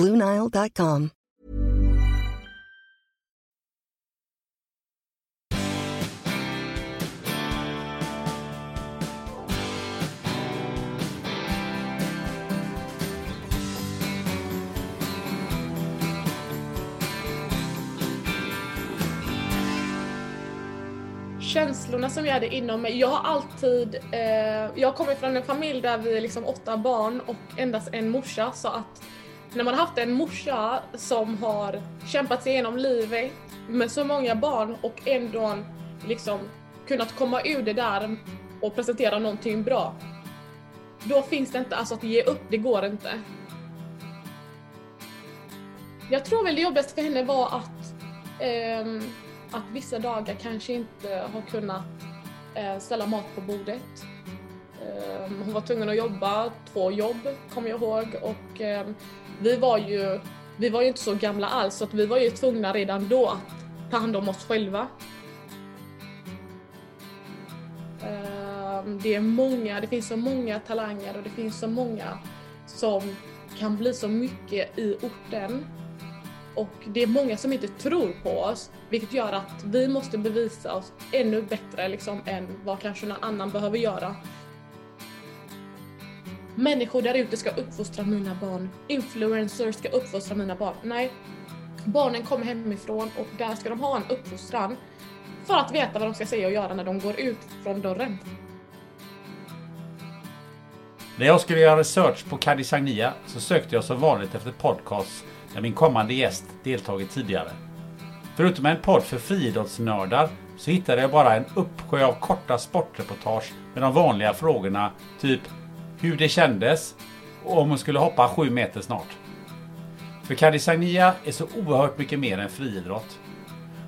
BlueNile.com. känslorna som jag hade inom mig. Jag har alltid, eh, jag kommer från en familj där vi är liksom åtta barn och endast en morsa så att när man har haft en morsa som har kämpat sig igenom livet med så många barn och ändå liksom kunnat komma ur det där och presentera någonting bra. Då finns det inte, alltså att ge upp, det går inte. Jag tror väl det jobbigaste för henne var att eh, att vissa dagar kanske inte har kunnat eh, ställa mat på bordet. Eh, hon var tvungen att jobba två jobb, kommer jag ihåg. Och eh, vi var ju vi var ju inte så gamla alls, så att vi var ju tvungna redan då att ta hand om oss själva. Ehm, det är många, det finns så många talanger och det finns så många som kan bli så mycket i orten och det är många som inte tror på oss, vilket gör att vi måste bevisa oss ännu bättre liksom, än vad kanske någon annan behöver göra. Människor där ute ska uppfostra mina barn. Influencers ska uppfostra mina barn. Nej. Barnen kommer hemifrån och där ska de ha en uppfostran för att veta vad de ska säga och göra när de går ut från dörren. När jag skulle göra research på Kadisagnia så sökte jag som vanligt efter podcasts där min kommande gäst deltagit tidigare. Förutom en podd för friidrottsnördar så hittade jag bara en uppsjö av korta sportreportage med de vanliga frågorna typ hur det kändes och om hon skulle hoppa sju meter snart. För Kadi Sagnia är så oerhört mycket mer än friidrott.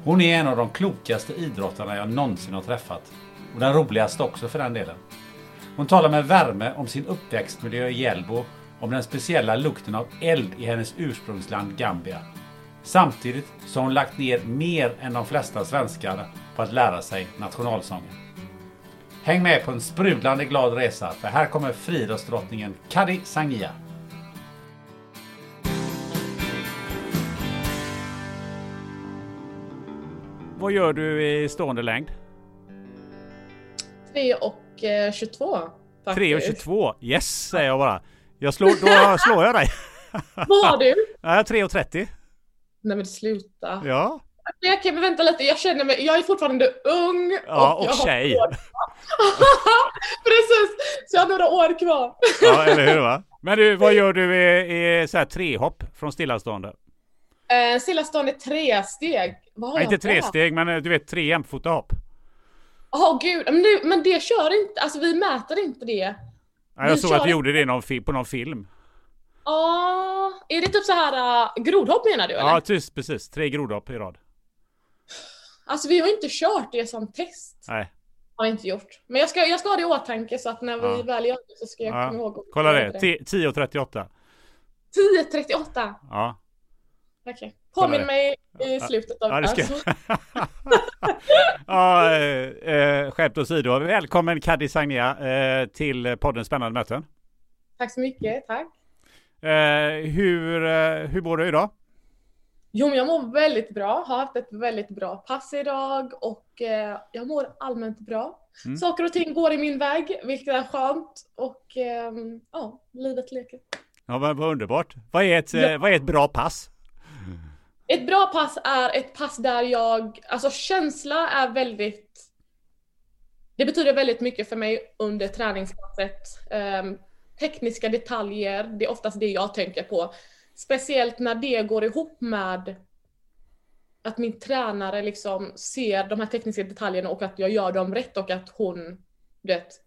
Hon är en av de klokaste idrottarna jag någonsin har träffat. Och den roligaste också för den delen. Hon talar med värme om sin uppväxtmiljö i Hjällbo om den speciella lukten av eld i hennes ursprungsland Gambia. Samtidigt så har hon lagt ner mer än de flesta svenskar på att lära sig nationalsången. Häng med på en sprudlande glad resa för här kommer friidrottsdrottningen Kadi Sangia. Vad gör du i stående längd? 3 och eh, 22. 3 och 22, yes säger jag bara. Jag slår, då slår jag dig. Vad har du? Ja, 3.30. Nej men sluta. Ja. Okej okay, men vänta lite, jag känner mig, jag är fortfarande ung. Ja, och, och tjej. Precis, så jag har några år kvar. ja, eller hur va? Men du, vad gör du i, i så här trehopp från stillastående? Eh, stillastående tresteg. Vad har Nej, inte tresteg, men eh, du vet tre jämfota hopp. Åh oh, gud, men, nu, men det kör inte, alltså vi mäter inte det. Ja, jag såg att du gjorde det någon på någon film. Ja, är det typ så här uh, grodhopp menar du eller? Ja, tyst, precis. Tre grodhopp i rad. Alltså vi har inte kört det som test. Nej. Har inte gjort. Men jag ska, jag ska ha det i åtanke så att när vi ja. väl gör det så ska jag ja. komma ihåg. Kolla det, 10.38. 10.38? Ja. Okej. Okay. Påminn mig i slutet av ja, det ska. ja, eh, eh, skämt åsido. Välkommen Kadi Sagnia eh, till podden Spännande möten. Tack så mycket, tack. Eh, hur, eh, hur mår du idag? Jo, men jag mår väldigt bra. Har haft ett väldigt bra pass idag och eh, jag mår allmänt bra. Mm. Saker och ting går i min väg, vilket är skönt och eh, ja, livet leker. Ja, vad, vad underbart. Vad är ett, ja. vad är ett bra pass? Ett bra pass är ett pass där jag, alltså känsla är väldigt det betyder väldigt mycket för mig under träningspasset. Um, tekniska detaljer, det är oftast det jag tänker på. Speciellt när det går ihop med att min tränare liksom ser de här tekniska detaljerna och att jag gör dem rätt och att hon, vet,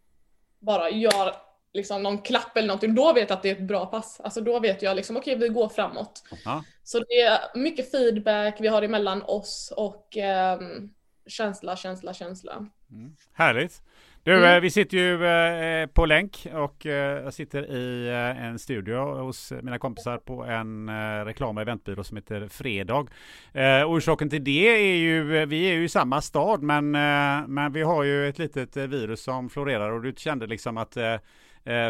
bara gör liksom någon klapp eller någonting. Då vet jag att det är ett bra pass. Alltså då vet jag liksom, okej okay, vi går framåt. Ja. Så det är mycket feedback vi har emellan oss och um, känsla, känsla, känsla. Mm. Härligt. Du, mm. Eh, vi sitter ju eh, på länk och eh, jag sitter i en studio hos mina kompisar på en reklam och eventbyrå som heter Fredag. orsaken till det är ju, vi är ju i samma stad men, men vi har ju ett litet virus som florerar och du kände liksom att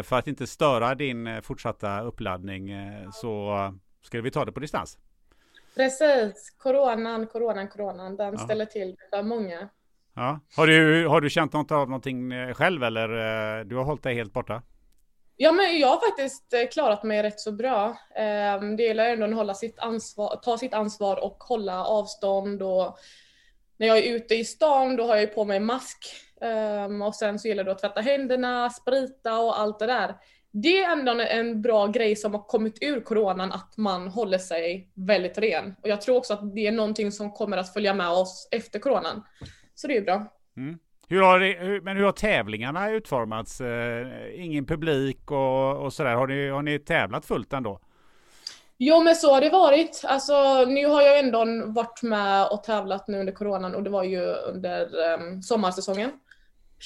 för att inte störa din fortsatta uppladdning så ska vi ta det på distans. Precis, coronan, coronan, coronan, den ja. ställer till för många. Ja. Har, du, har du känt något av någonting eh, själv eller eh, du har hållit dig helt borta? Ja, men jag har faktiskt eh, klarat mig rätt så bra. Ehm, det gäller ändå att hålla sitt ansvar, ta sitt ansvar och hålla avstånd. Och när jag är ute i stan då har jag på mig mask. Ehm, och sen så gäller det att tvätta händerna, sprita och allt det där. Det är ändå en bra grej som har kommit ur coronan, att man håller sig väldigt ren. Och jag tror också att det är någonting som kommer att följa med oss efter coronan. Så det är bra. Mm. Hur har det, men hur har tävlingarna utformats? Eh, ingen publik och, och sådär. Har ni, har ni tävlat fullt ändå? Jo men så har det varit. Alltså nu har jag ändå varit med och tävlat nu under coronan och det var ju under um, sommarsäsongen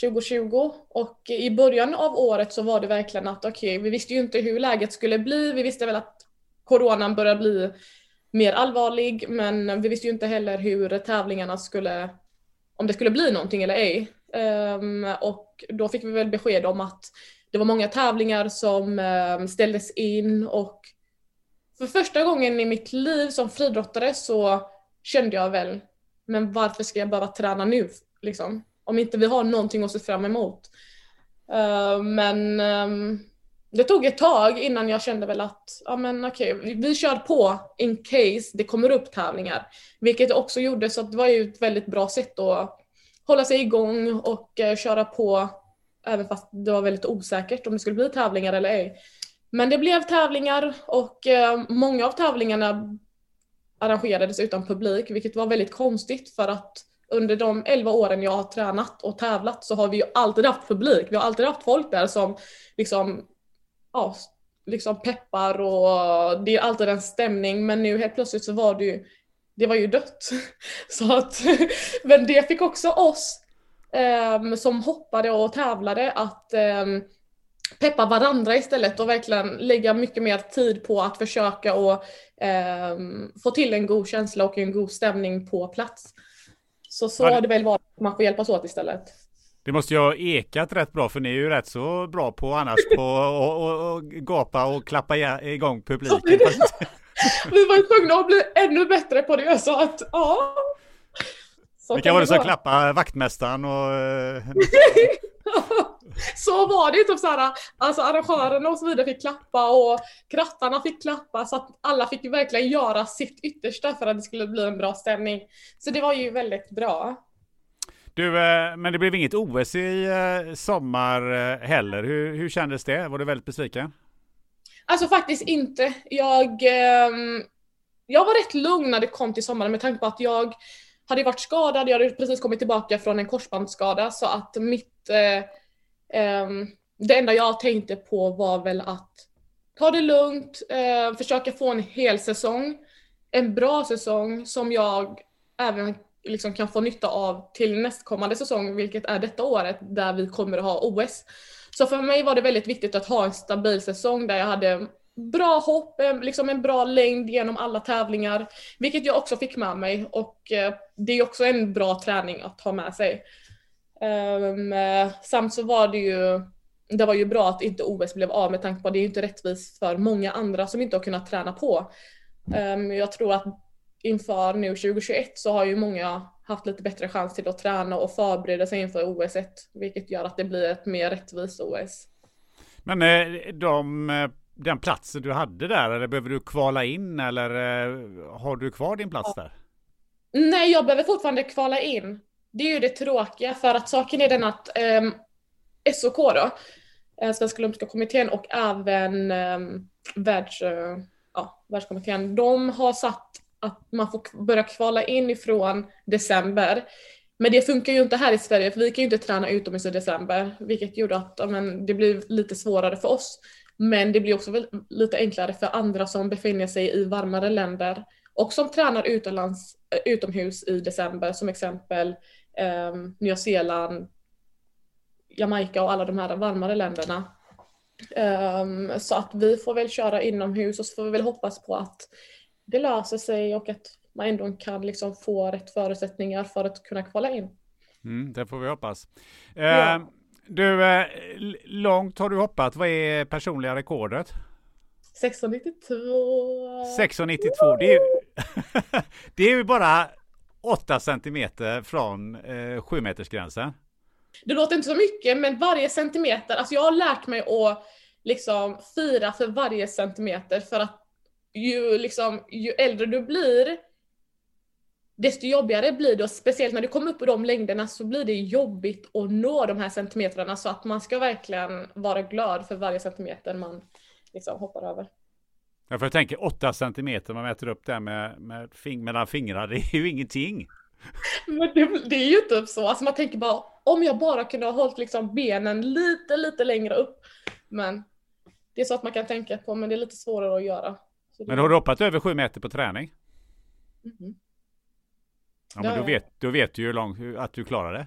2020 och i början av året så var det verkligen att okej, okay, vi visste ju inte hur läget skulle bli. Vi visste väl att coronan började bli mer allvarlig, men vi visste ju inte heller hur tävlingarna skulle om det skulle bli någonting eller ej. Um, och då fick vi väl besked om att det var många tävlingar som um, ställdes in och för första gången i mitt liv som friidrottare så kände jag väl, men varför ska jag behöva träna nu liksom? Om inte vi har någonting att se fram emot. Uh, men um, det tog ett tag innan jag kände väl att, ja men okej, okay, vi kör på in case det kommer upp tävlingar. Vilket det också gjorde, så det var ju ett väldigt bra sätt att hålla sig igång och eh, köra på även fast det var väldigt osäkert om det skulle bli tävlingar eller ej. Men det blev tävlingar och eh, många av tävlingarna arrangerades utan publik, vilket var väldigt konstigt för att under de 11 åren jag har tränat och tävlat så har vi ju alltid haft publik. Vi har alltid haft folk där som liksom ja, liksom peppar och det är alltid en stämning men nu helt plötsligt så var det ju, det var ju dött. Så att, men det fick också oss um, som hoppade och tävlade att um, peppa varandra istället och verkligen lägga mycket mer tid på att försöka och um, få till en god känsla och en god stämning på plats. Så så har det väl varit, man får hjälpas åt istället. Det måste ju ha ekat rätt bra för ni är ju rätt så bra på annars på att gapa och klappa igång publiken. vi var ju tvungna att bli ännu bättre på det så att ja. Så Vilka var det som klappade vaktmästaren och... Eh, så var det typ såhär, alltså arrangörerna och så vidare fick klappa och krattarna fick klappa så att alla fick verkligen göra sitt yttersta för att det skulle bli en bra stämning. Så det var ju väldigt bra. Du, eh, men det blev inget OS i eh, sommar eh, heller. Hur, hur kändes det? Var du väldigt besviken? Alltså faktiskt inte. Jag, ehm, jag var rätt lugn när det kom till sommaren med tanke på att jag hade varit skadad, jag hade precis kommit tillbaka från en korsbandsskada så att mitt... Eh, ehm, det enda jag tänkte på var väl att ta det lugnt, eh, försöka få en hel säsong. En bra säsong som jag även liksom kan få nytta av till nästkommande säsong, vilket är detta året, där vi kommer att ha OS. Så för mig var det väldigt viktigt att ha en stabil säsong där jag hade bra hopp, liksom en bra längd genom alla tävlingar, vilket jag också fick med mig och eh, det är också en bra träning att ha med sig. Um, samt så var det ju det var ju bra att inte OS blev av med tanke på att det är ju inte rättvist för många andra som inte har kunnat träna på. Um, jag tror att inför nu 2021 så har ju många haft lite bättre chans till att träna och förbereda sig inför OS 1, vilket gör att det blir ett mer rättvist OS. Men eh, de, eh, den platsen du hade där eller behöver du kvala in eller eh, har du kvar din plats där? Nej, jag behöver fortfarande kvala in. Det är ju det tråkiga för att saken är den att eh, SOK då, Svenska Olympiska Kommittén och även eh, världs, eh, ja, Världskommittén, de har satt att man får börja kvala in ifrån december. Men det funkar ju inte här i Sverige för vi kan ju inte träna utomhus i december, vilket gjorde att men, det blir lite svårare för oss. Men det blir också lite enklare för andra som befinner sig i varmare länder och som tränar utomlands, eh, utomhus i december, som exempel eh, Nya Zeeland, Jamaica och alla de här varmare länderna. Um, så att vi får väl köra inomhus och så får vi väl hoppas på att det löser sig och att man ändå kan liksom få rätt förutsättningar för att kunna kvala in. Mm, det får vi hoppas. Ja. Du, uh, långt har du hoppat. Vad är personliga rekordet? 1692. 1692, det är, det är ju bara 8 centimeter från eh, 7 metersgränsen. Det låter inte så mycket, men varje centimeter, alltså jag har lärt mig att liksom fira för varje centimeter för att ju, liksom, ju äldre du blir, desto jobbigare blir det och speciellt när du kommer upp på de längderna så blir det jobbigt att nå de här centimetrarna så att man ska verkligen vara glad för varje centimeter man liksom hoppar över. Ja, för jag tänker 8 centimeter, man mäter upp det med, med fing mellan fingrarna, det är ju ingenting. Men det, det, är ju typ så, alltså man tänker bara om jag bara kunde ha hållit liksom benen lite, lite längre upp. Men det är så att man kan tänka på, men det är lite svårare att göra. Men har du hoppat över 7 meter på träning? Mm. Ja, men då vet, då vet du ju långt att du klarar det.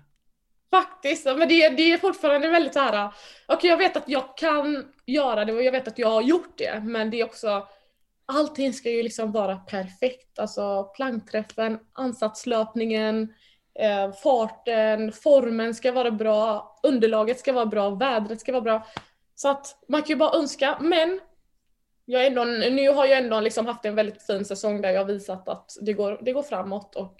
Faktiskt, men det, det är fortfarande väldigt så här. Okay, jag vet att jag kan göra det och jag vet att jag har gjort det, men det är också allting ska ju liksom vara perfekt. Alltså plankträffen, ansatslöpningen, eh, farten, formen ska vara bra, underlaget ska vara bra, vädret ska vara bra. Så att man kan ju bara önska, men jag ändå, nu har jag ändå liksom haft en väldigt fin säsong där jag visat att det går, det går framåt och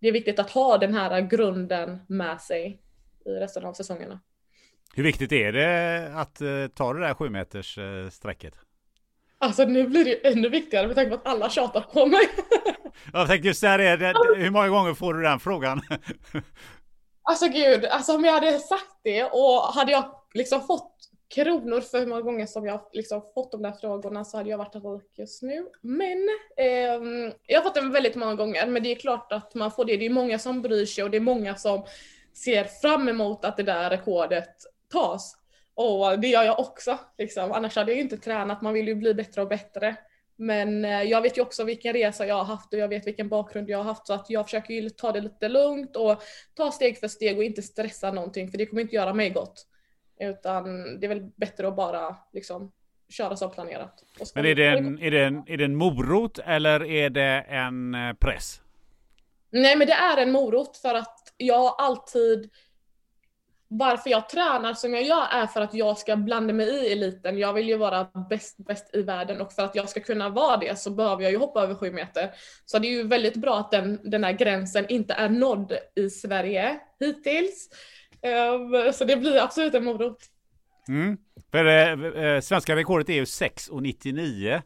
det är viktigt att ha den här grunden med sig i resten av säsongerna. Hur viktigt är det att uh, ta det där sju meters uh, strecket? Alltså nu blir det ännu viktigare med tanke på att alla tjatar på mig. jag tänkte just där är det, hur många gånger får du den frågan? alltså gud, alltså om jag hade sagt det och hade jag liksom fått kronor för hur många gånger som jag liksom fått de där frågorna så hade jag varit rik just nu. Men eh, jag har fått den väldigt många gånger, men det är klart att man får det. Det är många som bryr sig och det är många som ser fram emot att det där rekordet tas. Och det gör jag också, liksom. annars hade jag ju inte tränat, man vill ju bli bättre och bättre. Men eh, jag vet ju också vilken resa jag har haft och jag vet vilken bakgrund jag har haft så att jag försöker ju ta det lite lugnt och ta steg för steg och inte stressa någonting för det kommer inte göra mig gott. Utan det är väl bättre att bara liksom köra som planerat. Men är det, en, är, det en, är det en morot eller är det en eh, press? Nej men det är en morot för att jag alltid varför jag tränar som jag gör är för att jag ska blanda mig i eliten. Jag vill ju vara bäst, bäst i världen och för att jag ska kunna vara det så behöver jag ju hoppa över sju meter. Så det är ju väldigt bra att den, den här gränsen inte är nådd i Sverige hittills. Um, så det blir absolut en morot. Mm. För eh, eh svenska rekordet är ju 6,99. Eh,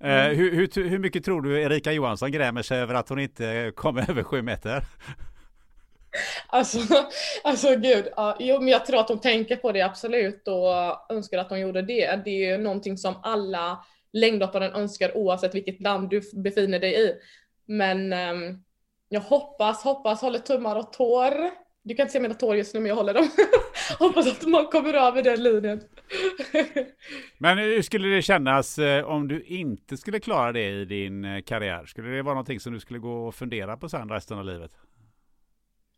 mm. hur, hur, hur mycket tror du Erika Johansson grämer sig över att hon inte kom över sju meter? Alltså, alltså gud, ja, jo, men jag tror att hon tänker på det absolut och önskar att hon gjorde det. Det är ju någonting som alla längdhoppare önskar oavsett vilket land du befinner dig i. Men um, jag hoppas, hoppas, håller tummar och tår du kan inte se mina tår just nu men jag håller dem. Hoppas att man kommer över den linjen. men hur skulle det kännas eh, om du inte skulle klara det i din eh, karriär? Skulle det vara någonting som du skulle gå och fundera på sen resten av livet?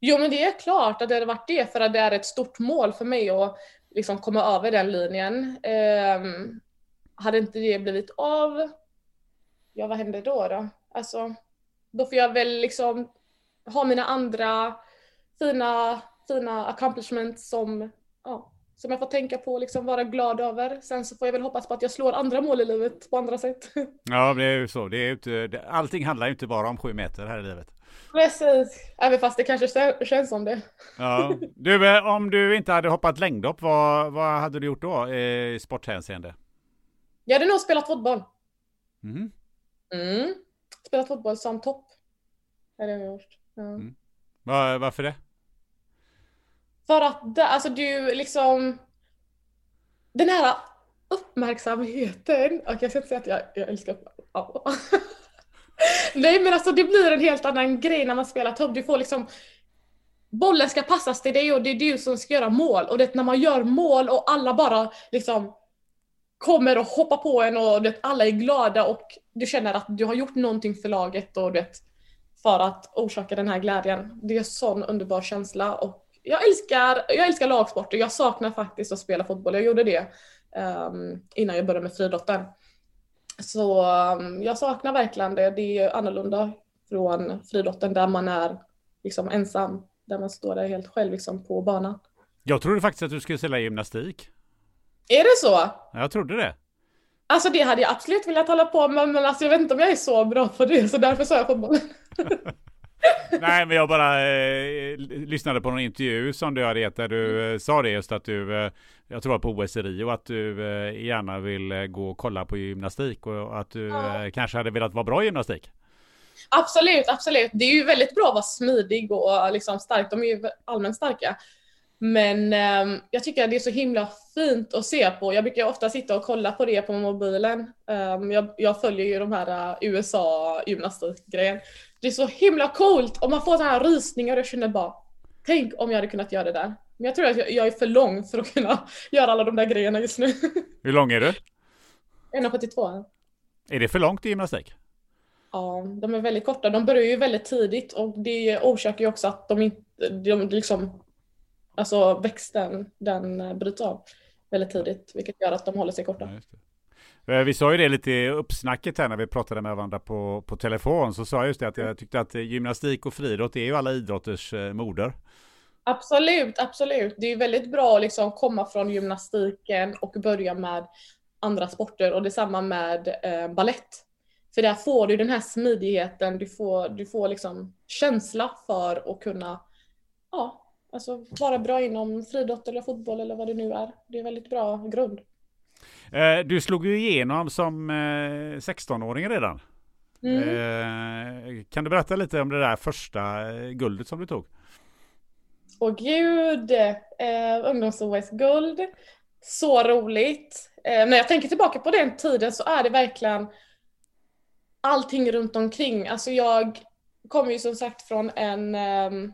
Jo men det är klart att det hade varit det för att det är ett stort mål för mig att liksom komma över den linjen. Um, hade inte det blivit av, ja vad händer då då? Alltså, då får jag väl liksom ha mina andra fina, fina accomplishments som, ja, som jag får tänka på och liksom vara glad över. Sen så får jag väl hoppas på att jag slår andra mål i livet på andra sätt. Ja, det är ju så. Det är inte, allting handlar ju inte bara om sju meter här i livet. Precis, även fast det kanske känns som det. Ja. Du, eh, om du inte hade hoppat längdhopp, vad, vad hade du gjort då i sporthänseende? Jag hade nog spelat fotboll. Mm. Mm. Spelat fotboll som topp. Det har jag gjort. Ja. Mm. Var, varför det? För att det, alltså du liksom... Den här uppmärksamheten. Och jag ska inte säga att jag, jag älskar. Nej men alltså det blir en helt annan grej när man spelar topp. Du får liksom bollen ska passas till dig och det är du som ska göra mål. Och det när man gör mål och alla bara liksom kommer och hoppar på en och det, alla är glada och du känner att du har gjort någonting för laget och det, för att orsaka den här glädjen. Det är en sån underbar känsla och jag älskar, jag älskar lagsporter. Jag saknar faktiskt att spela fotboll. Jag gjorde det um, innan jag började med friidrotten. Så um, jag saknar verkligen det. Det är annorlunda från friidrotten där man är liksom ensam där man står där helt själv liksom, på banan. Jag trodde faktiskt att du skulle ställa gymnastik. Är det så? Jag trodde det. Alltså det hade jag absolut velat hålla på med men alltså jag vet inte om jag är så bra på det så därför sa jag fotboll. Nej men jag bara eh, lyssnade på någon intervju som du hade gett där du mm. eh, sa det just att du, eh, jag tror det var på OS i Rio, att du eh, gärna vill eh, gå och kolla på gymnastik och att du ja. Eh, kanske hade velat vara bra i gymnastik. Absolut, absolut. Det är ju väldigt bra att vara smidig och liksom stark. De är ju allmänt starka. Men um, jag tycker att det är så himla fint att se på. Jag brukar ofta sitta och kolla på det på mobilen. Um, jag, jag, följer ju de här uh, USA gymnastikgrejen. Det är så himla coolt och man får sådana här rysningar och jag känner bara Tänk om jag hade kunnat göra det där. Men jag tror att jag, jag är för lång för att kunna göra alla de där grejerna just nu. Hur lång är du? 1,72. Är det för långt i gymnastik? Ja, de är väldigt korta. De börjar ju väldigt tidigt och det orsakar ju också att de inte, de liksom, alltså växten, den bryts av väldigt tidigt, vilket gör att de håller sig korta. Ja, eh, vi sa ju det lite i uppsnacket här när vi pratade med varandra på, på telefon, så sa jag just det att jag tyckte att gymnastik och friidrott är ju alla idrotters eh, moder. Absolut, absolut. Det är väldigt bra att liksom komma från gymnastiken och börja med andra sporter och detsamma med eh, ballett. För där får du den här smidigheten, du får, du får liksom känsla för att kunna ja, alltså vara bra inom friidrott eller fotboll eller vad det nu är. Det är väldigt bra grund. Eh, du slog ju igenom som 16-åring eh, redan. Mm. Eh, kan du berätta lite om det där första guldet som du tog? Åh gud! Eh, Ungdoms-OS-guld. Så roligt. Eh, när jag tänker tillbaka på den tiden så är det verkligen allting runt omkring. Alltså jag kommer ju som sagt från en, um,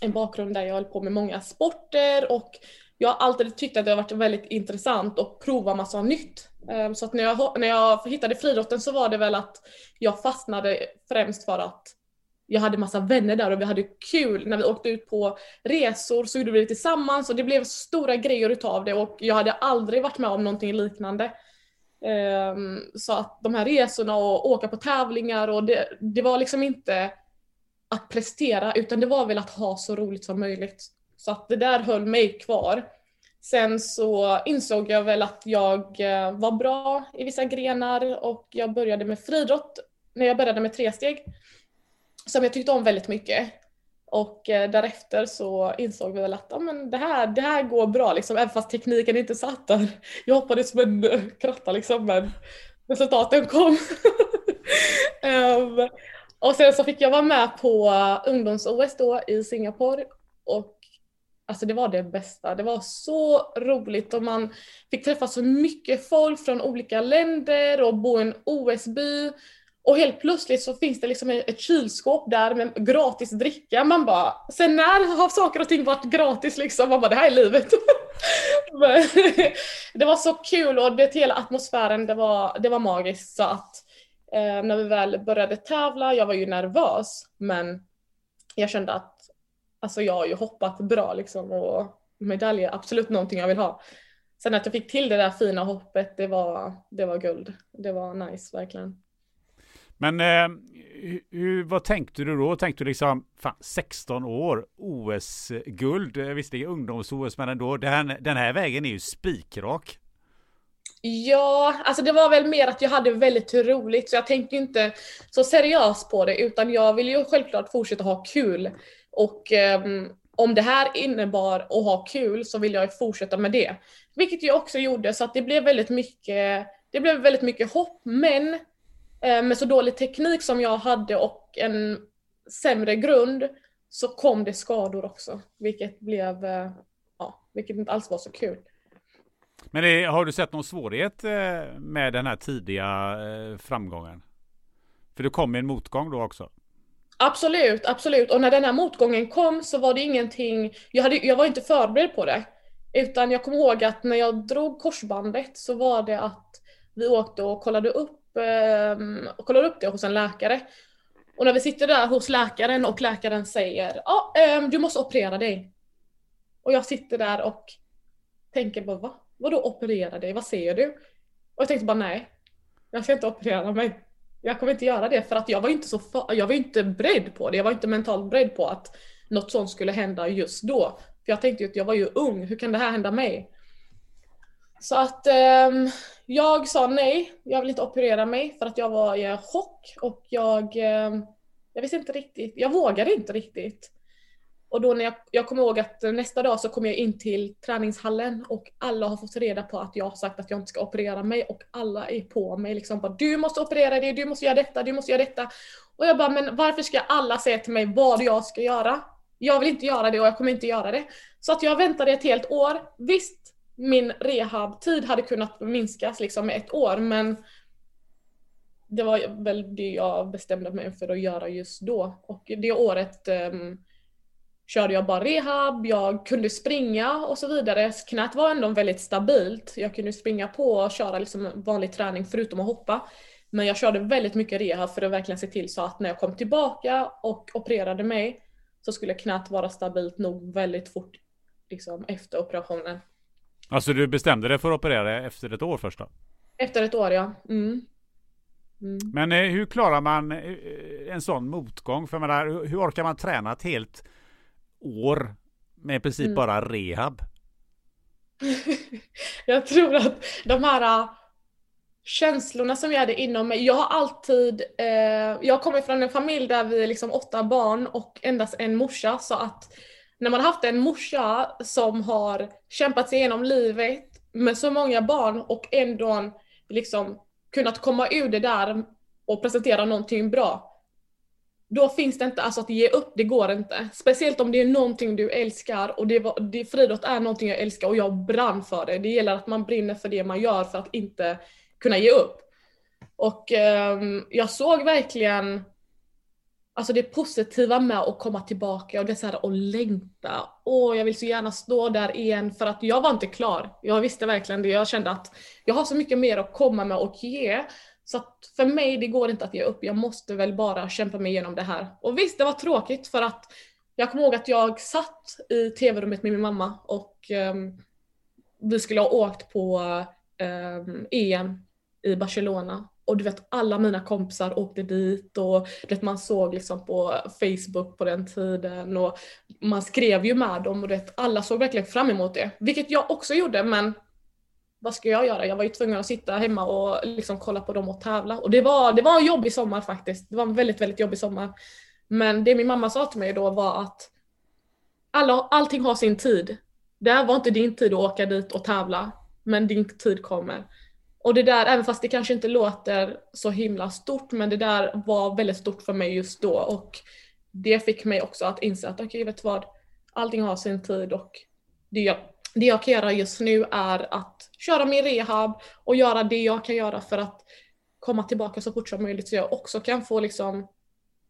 en bakgrund där jag höll på med många sporter och jag har alltid tyckt att det har varit väldigt intressant att prova massa nytt. Ehm, så att när jag, när jag hittade friidrotten så var det väl att jag fastnade främst för att jag hade massa vänner där och vi hade kul. När vi åkte ut på resor så gjorde vi det tillsammans och det blev stora grejer utav det och jag hade aldrig varit med om någonting liknande. Ehm, så att de här resorna och åka på tävlingar och det, det var liksom inte att prestera utan det var väl att ha så roligt som möjligt. Så att det där höll mig kvar. Sen så insåg jag väl att jag eh, var bra i vissa grenar och jag började med friidrott när jag började med tresteg. Som jag tyckte om väldigt mycket. Och eh, därefter så insåg vi väl att ja, men det, här, det här går bra liksom, även fast tekniken inte satt där. Jag hoppade som en eh, kratta liksom men resultaten kom. um, och sen så fick jag vara med på ungdoms-OS då i Singapore och Alltså det var det bästa. Det var så roligt och man fick träffa så mycket folk från olika länder och bo i en OS-by och helt plötsligt så finns det liksom ett kylskåp där med gratis dricka. Man bara, sen när har saker och ting varit gratis liksom? Man bara, det här är livet. Men, det var så kul och det, hela atmosfären, det var, det var magiskt. Så att eh, när vi väl började tävla, jag var ju nervös, men jag kände att alltså jag har ju hoppat bra liksom och medaljer, absolut någonting jag vill ha. Sen att jag fick till det där fina hoppet, det var, det var guld. Det var nice verkligen. Men eh, hur, vad tänkte du då? Tänkte du liksom, fan, 16 år, OS-guld, eh, visst det är ungdoms-OS, men ändå, den, den här vägen är ju spikrak. Ja, alltså det var väl mer att jag hade väldigt roligt så jag tänkte inte så seriöst på det utan jag vill ju självklart fortsätta ha kul. Och um, om det här innebar att ha kul så vill jag fortsätta med det. Vilket jag också gjorde så att det blev väldigt mycket det blev väldigt mycket hopp, men eh, med så dålig teknik som jag hade och en sämre grund så kom det skador också, vilket blev, eh, ja, vilket inte alls var så kul. Men det, har du sett någon svårighet eh, med den här tidiga eh, framgången? För det kom en motgång då också? Absolut, absolut. Och när den här motgången kom så var det ingenting, jag, hade, jag var inte förberedd på det. Utan jag kommer ihåg att när jag drog korsbandet så var det att vi åkte och kollade upp, eh, kollade upp det hos en läkare. Och när vi sitter där hos läkaren och läkaren säger ja, eh, du måste operera dig. Och jag sitter där och tänker bara va? Vadå operera dig? Vad säger du? Och jag tänkte bara nej, jag ska inte operera mig. Jag kommer inte göra det för att jag var inte så jag var inte beredd på det. Jag var inte mentalt beredd på att något sånt skulle hända just då. För jag tänkte ju att jag var ju ung, hur kan det här hända mig? Så att um, jag sa nej, jag vill inte operera mig för att jag var i chock och jag, um, jag visste inte riktigt, jag vågade inte riktigt. Och då när jag, jag kommer ihåg att nästa dag så kom jag in till träningshallen och alla har fått reda på att jag har sagt att jag inte ska operera mig och alla är på mig liksom bara du måste operera dig, du måste göra detta, du måste göra detta. Och jag bara men varför ska alla säga till mig vad jag ska göra? Jag vill inte göra det och jag kommer inte göra det. Så att jag väntade ett helt år. Visst, min rehabtid hade kunnat minskas liksom med ett år men det var väl det jag bestämde mig för att göra just då. Och det året um, körde jag bara rehab, jag kunde springa och så vidare. Knät var ändå väldigt stabilt. Jag kunde springa på och köra liksom vanlig träning förutom att hoppa. Men jag körde väldigt mycket rehab för att verkligen se till så att när jag kom tillbaka och opererade mig så skulle knät vara stabilt nog väldigt fort liksom, efter operationen. Alltså du bestämde dig för att operera efter ett år först då? Efter ett år ja. Mm. Mm. Men eh, hur klarar man eh, en sån motgång? För menar, hur orkar man träna ett helt år med i princip mm. bara rehab? jag tror att de här uh, känslorna som jag hade inom mig, jag har alltid, uh, jag kommer från en familj där vi är liksom åtta barn och endast en morsa så att när man har haft en morsa som har kämpat sig igenom livet med så många barn och ändå liksom kunnat komma ur det där och presentera någonting bra då finns det inte, alltså att ge upp, det går inte. Speciellt om det är någonting du älskar och det, var, det, friidrott är någonting jag älskar och jag brann för det. Det gäller att man brinner för det man gör för att inte kunna ge upp. Och eh, jag såg verkligen Alltså det positiva med att komma tillbaka och det så här att längta. Åh, jag vill så gärna stå där igen för att jag var inte klar. Jag visste verkligen det. Jag kände att jag har så mycket mer att komma med och ge. Så att för mig, det går inte att ge upp. Jag måste väl bara kämpa mig igenom det här. Och visst, det var tråkigt för att jag kommer ihåg att jag satt i tv-rummet med min mamma och um, vi skulle ha åkt på um, EM i Barcelona. Och du vet alla mina kompisar åkte dit och du vet, man såg liksom på Facebook på den tiden och man skrev ju med dem och du vet, alla såg verkligen fram emot det. Vilket jag också gjorde men vad ska jag göra? Jag var ju tvungen att sitta hemma och liksom kolla på dem och tävla. Och det var, det var en jobbig sommar faktiskt. Det var en väldigt, väldigt jobbig sommar. Men det min mamma sa till mig då var att alla, allting har sin tid. Det här var inte din tid att åka dit och tävla, men din tid kommer. Och det där, även fast det kanske inte låter så himla stort, men det där var väldigt stort för mig just då. Och det fick mig också att inse att okej, okay, vet vad? Allting har sin tid och det det jag kan göra just nu är att köra min rehab och göra det jag kan göra för att komma tillbaka så fort som möjligt så jag också kan få liksom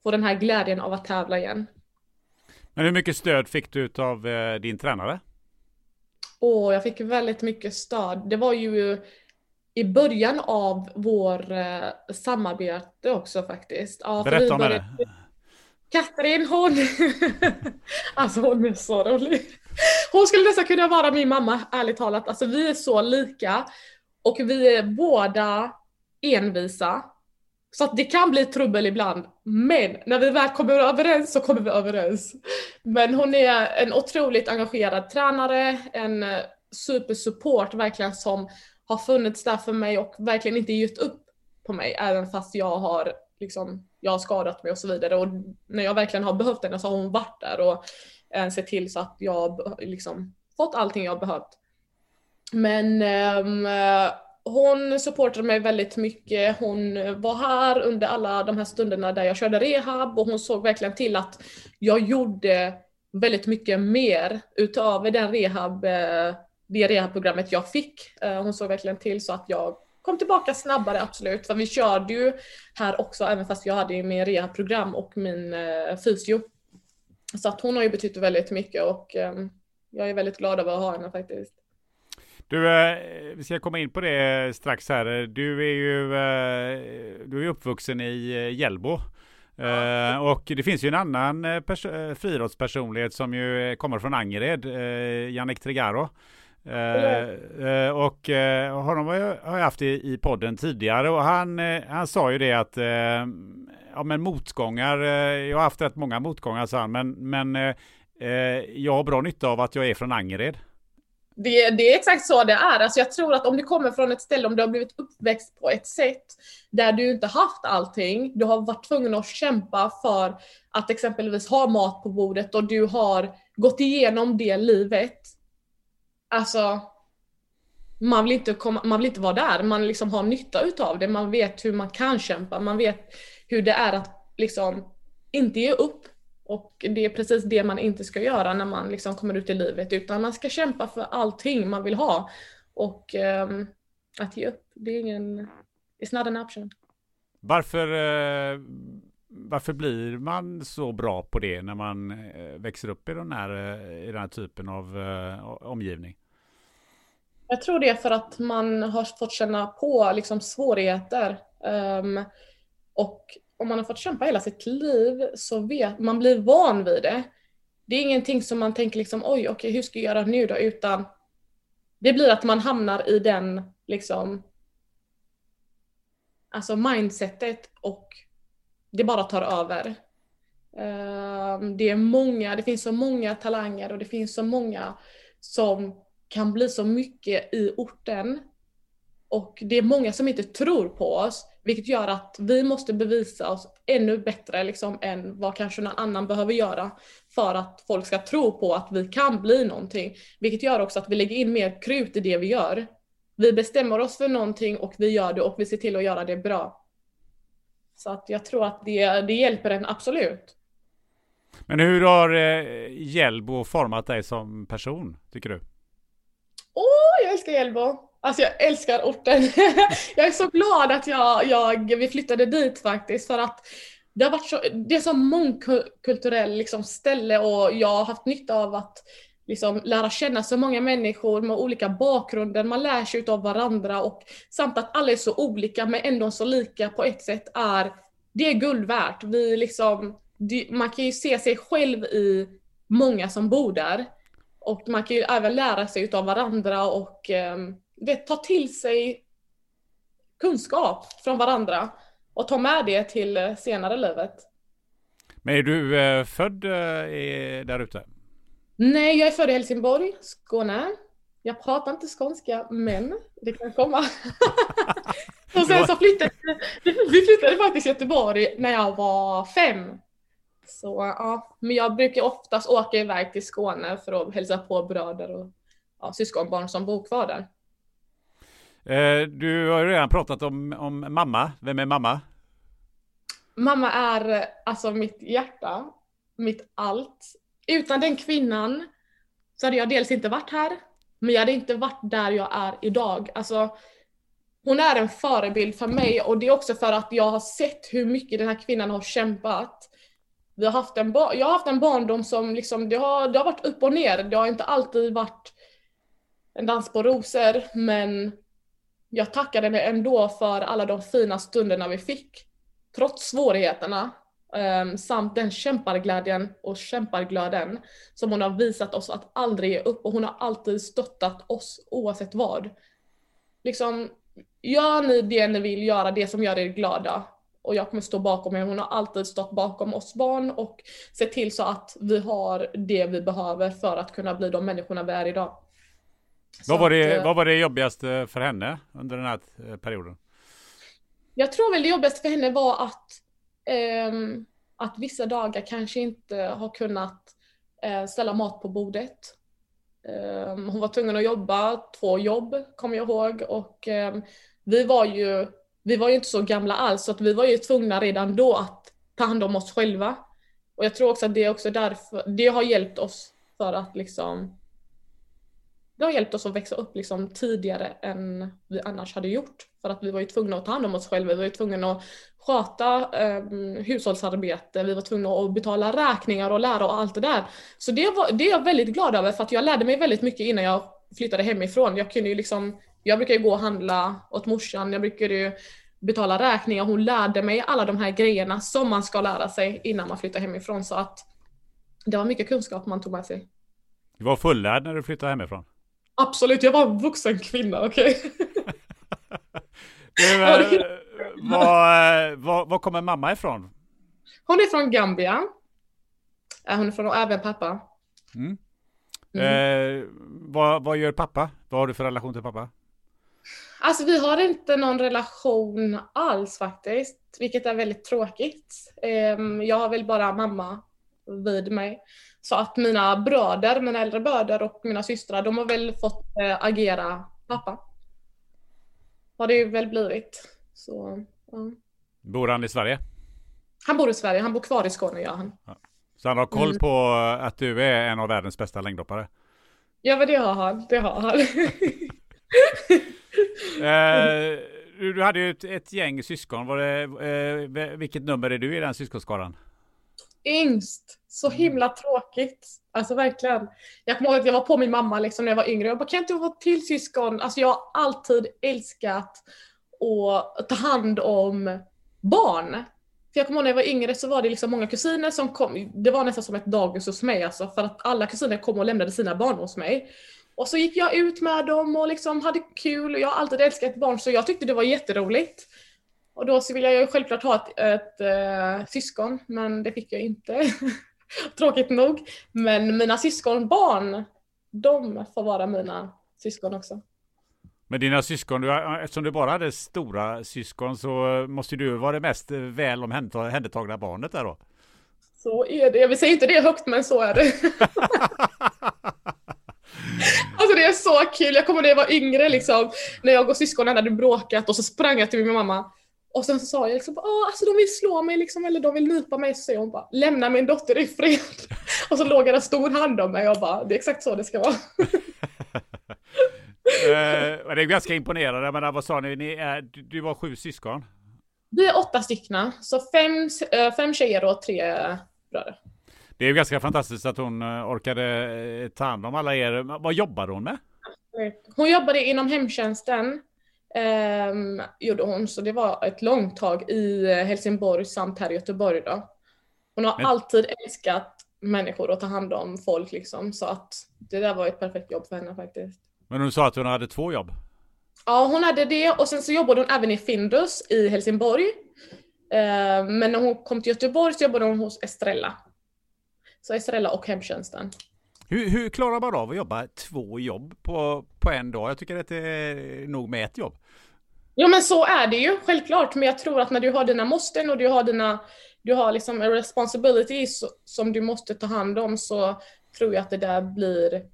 få den här glädjen av att tävla igen. Men hur mycket stöd fick du av eh, din tränare? Åh, jag fick väldigt mycket stöd. Det var ju i början av vår eh, samarbete också faktiskt. Ja, Berätta om det. Katrin hon, alltså hon är så rolig. Hon skulle nästan kunna vara min mamma, ärligt talat. Alltså vi är så lika. Och vi är båda envisa. Så att det kan bli trubbel ibland. Men när vi väl kommer överens så kommer vi överens. Men hon är en otroligt engagerad tränare, en eh, supersupport verkligen som har funnits där för mig och verkligen inte gett upp på mig även fast jag har liksom, jag har skadat mig och så vidare. Och när jag verkligen har behövt henne så har hon varit där och eh, sett till så att jag liksom fått allting jag behövt. Men ehm, eh, hon supportade mig väldigt mycket. Hon var här under alla de här stunderna där jag körde rehab och hon såg verkligen till att jag gjorde väldigt mycket mer utöver den rehab, eh, det rehabprogrammet jag fick. Eh, hon såg verkligen till så att jag kom tillbaka snabbare, absolut. För vi körde ju här också, även fast jag hade min rehabprogram och min eh, fysio. Så att hon har ju betytt väldigt mycket och jag är väldigt glad över att ha henne faktiskt. Du, eh, vi ska komma in på det strax här. Du är ju, eh, du är uppvuxen i eh, Hjällbo. Uh, och det finns ju en annan pers- friidrottspersonlighet som ju kommer från Angered, uh, Jannik Trigaro. Eh, eh, och eh, honom har jag, har jag haft i, i podden tidigare och han, eh, han sa ju det att ja, men motgångar, jag har haft rätt många motgångar sa han, men, men jag har bra nytta av att jag är från Angered. Det, det, är exakt så det är. Alltså jag tror att om du kommer från ett ställe, om du har blivit uppväxt på ett sätt där du inte haft allting, du har varit tvungen att kämpa för att exempelvis ha mat på bordet och du har gått igenom det livet. Alltså, man vill inte, komma, man vill inte vara där, man liksom har nytta utav det, man vet hur man kan kämpa, man vet hur det är att liksom inte ge upp. Och det är precis det man inte ska göra när man liksom kommer ut i livet. Utan man ska kämpa för allting man vill ha. Och um, att ge upp, det är ingen, it's not an option. Varför, uh, varför blir man så bra på det när man eh, växer upp i den här, eh, i den här typen av eh, omgivning? Jag tror det är för att man har fått känna på liksom, svårigheter. Um, och om man har fått kämpa hela sitt liv så vet man blir van vid det. Det är ingenting som man tänker liksom oj, okej, okay, hur ska jag göra nu då? Utan det blir att man hamnar i den liksom alltså mindsetet och det bara tar över. Ehm, det är många, det finns så många talanger och det finns så många som kan bli så mycket i orten. Och det är många som inte tror på oss. Vilket gör att vi måste bevisa oss ännu bättre liksom, än vad kanske någon annan behöver göra för att folk ska tro på att vi kan bli någonting. Vilket gör också att vi lägger in mer krut i det vi gör. Vi bestämmer oss för någonting och vi gör det och vi ser till att göra det bra. Så att jag tror att det, det hjälper en absolut. Men hur har eh, Hjällbo format dig som person, tycker du? Åh, oh, jag älskar Hjällbo! Alltså jag älskar orten. jag är så glad att jag, jag, vi flyttade dit faktiskt för att det har varit så, det är så mångkulturell liksom ställe och jag har haft nytta av att liksom lära känna så många människor med olika bakgrunder. Man lär sig av varandra och samt att alla är så olika men ändå så lika på ett sätt är det är guld värt. Vi liksom, man kan ju se sig själv i många som bor där. Och man kan ju även lära sig av varandra och ehm, vet, ta till sig kunskap från varandra och ta med det till eh, senare livet. Men är du eh, född eh, där ute? Nej, jag är född i Helsingborg, Skåne. Jag pratar inte skånska, men det kan komma. och sen så flyttade vi flyttade faktiskt till Göteborg när jag var fem. Så ja, men jag brukar oftast åka iväg till Skåne för att hälsa på bröder och ja, syskonbarn som bor kvar där. Eh, du har ju redan pratat om, om mamma. Vem är mamma? Mamma är alltså mitt hjärta, mitt allt. Utan den kvinnan så hade jag dels inte varit här, men jag hade inte varit där jag är idag. Alltså, hon är en förebild för mig och det är också för att jag har sett hur mycket den här kvinnan har kämpat. Vi har haft en jag har haft en barndom som liksom, det har, det har varit upp och ner. Det har inte alltid varit en dans på rosor, men jag tackade henne ändå för alla de fina stunderna vi fick. Trots svårigheterna. Um, samt den kämparglädjen och kämparglöden som hon har visat oss att aldrig ge upp och hon har alltid stöttat oss oavsett vad. Liksom, gör ni det ni vill göra, det som gör er glada. Och jag kommer stå bakom er. Hon har alltid stått bakom oss barn och sett till så att vi har det vi behöver för att kunna bli de människorna vi är idag. Vad var, det, att, vad var det jobbigaste för henne under den här eh, perioden? Jag tror väl det jobbigaste för henne var att, Ehm, att vissa dagar kanske inte har kunnat eh, ställa mat på bordet. Ehm, hon var tvungen att jobba, två jobb kommer jag ihåg och ehm, vi var ju vi var ju inte så gamla alls så att vi var ju tvungna redan då att ta hand om oss själva. Och jag tror också att det är också därför, det har hjälpt oss för att liksom det har hjälpt oss att växa upp liksom tidigare än vi annars hade gjort. För att vi var ju tvungna att ta hand om oss själva, vi var ju tvungna att sköta eh, hushållsarbete, vi var tvungna att betala räkningar och lära och allt det där. Så det, var, det är jag väldigt glad över för att jag lärde mig väldigt mycket innan jag flyttade hemifrån. Jag kunde ju liksom, jag brukar ju gå och handla åt morsan, jag brukade ju betala räkningar, hon lärde mig alla de här grejerna som man ska lära sig innan man flyttar hemifrån. Så att det var mycket kunskap man tog med sig. Du var fullärd när du flyttade hemifrån? Absolut, jag var en vuxen kvinna, okej. Okay? eh, var, var, var kommer mamma ifrån? Hon är från Gambia. Hon är från, och även pappa. Mm. Mm. Eh, vad, vad gör pappa? Vad har du för relation till pappa? Alltså vi har inte någon relation alls faktiskt, vilket är väldigt tråkigt. Ehm, jag har väl bara mamma vid mig. Så att mina bröder, mina äldre bröder och mina systrar, de har väl fått äh, agera pappa. Har det väl blivit. Så, ja. Bor han i Sverige? Han bor i Sverige, han bor kvar i Skåne gör han. Ja. Så han har koll mm. på att du är en av världens bästa längdhoppare? Ja men det har han, det har han. eh, du hade ju ett, ett, gäng syskon. Det, eh, vilket nummer är du i den syskonskaran? Yngst. Så mm. himla tråkigt. Alltså verkligen. Jag kommer ihåg att jag var på min mamma liksom när jag var yngre. Jag bara, kan inte vara till syskon? Alltså jag har alltid älskat att ta hand om barn. För jag kommer ihåg när jag var yngre så var det liksom många kusiner som kom. Det var nästan som ett dagis hos mig alltså. För att alla kusiner kom och lämnade sina barn hos mig. Och så gick jag ut med dem och liksom hade kul. Och jag har alltid älskat barn så jag tyckte det var jätteroligt. Och då så ville jag ju självklart ha ett, ett äh, syskon, men det fick jag inte. Tråkigt nog. Men mina syskonbarn, de får vara mina syskon också. Men dina syskon, eftersom du bara hade stora syskon så måste du vara det mest väl omhändertagna barnet där då? Så är det. Jag säga inte det högt, men så är det. Alltså det är så kul, jag kommer när jag var yngre liksom, när jag och syskonen hade bråkat och så sprang jag till min mamma. Och sen så sa jag liksom, Åh, alltså de vill slå mig liksom, eller de vill nypa mig. Så säger hon bara, lämna min dotter i fred. och så låg det en stor hand om mig och bara, det är exakt så det ska vara. eh, det är ganska imponerande, men vad sa ni, ni är, du var sju syskon? Vi är åtta stycken, så fem, eh, fem tjejer och tre bröder. Det är ganska fantastiskt att hon eh, orkade eh, ta hand om alla er. Vad jobbade hon med? Hon jobbade inom hemtjänsten. Um, gjorde hon, så det var ett långt tag i Helsingborg samt här i Göteborg då. Hon har Men... alltid älskat människor och ta hand om folk liksom, så att det där var ett perfekt jobb för henne faktiskt. Men hon sa att hon hade två jobb? Ja, hon hade det och sen så jobbade hon även i Findus i Helsingborg. Uh, men när hon kom till Göteborg så jobbade hon hos Estrella. Så Estrella och hemtjänsten. Hur, hur, klarar man av att jobba två jobb på, på en dag? Jag tycker att det är nog med ett jobb. Jo men så är det ju, självklart. Men jag tror att när du har dina måsten och du har dina du har liksom responsibilities som du måste ta hand om så tror jag att det där blir,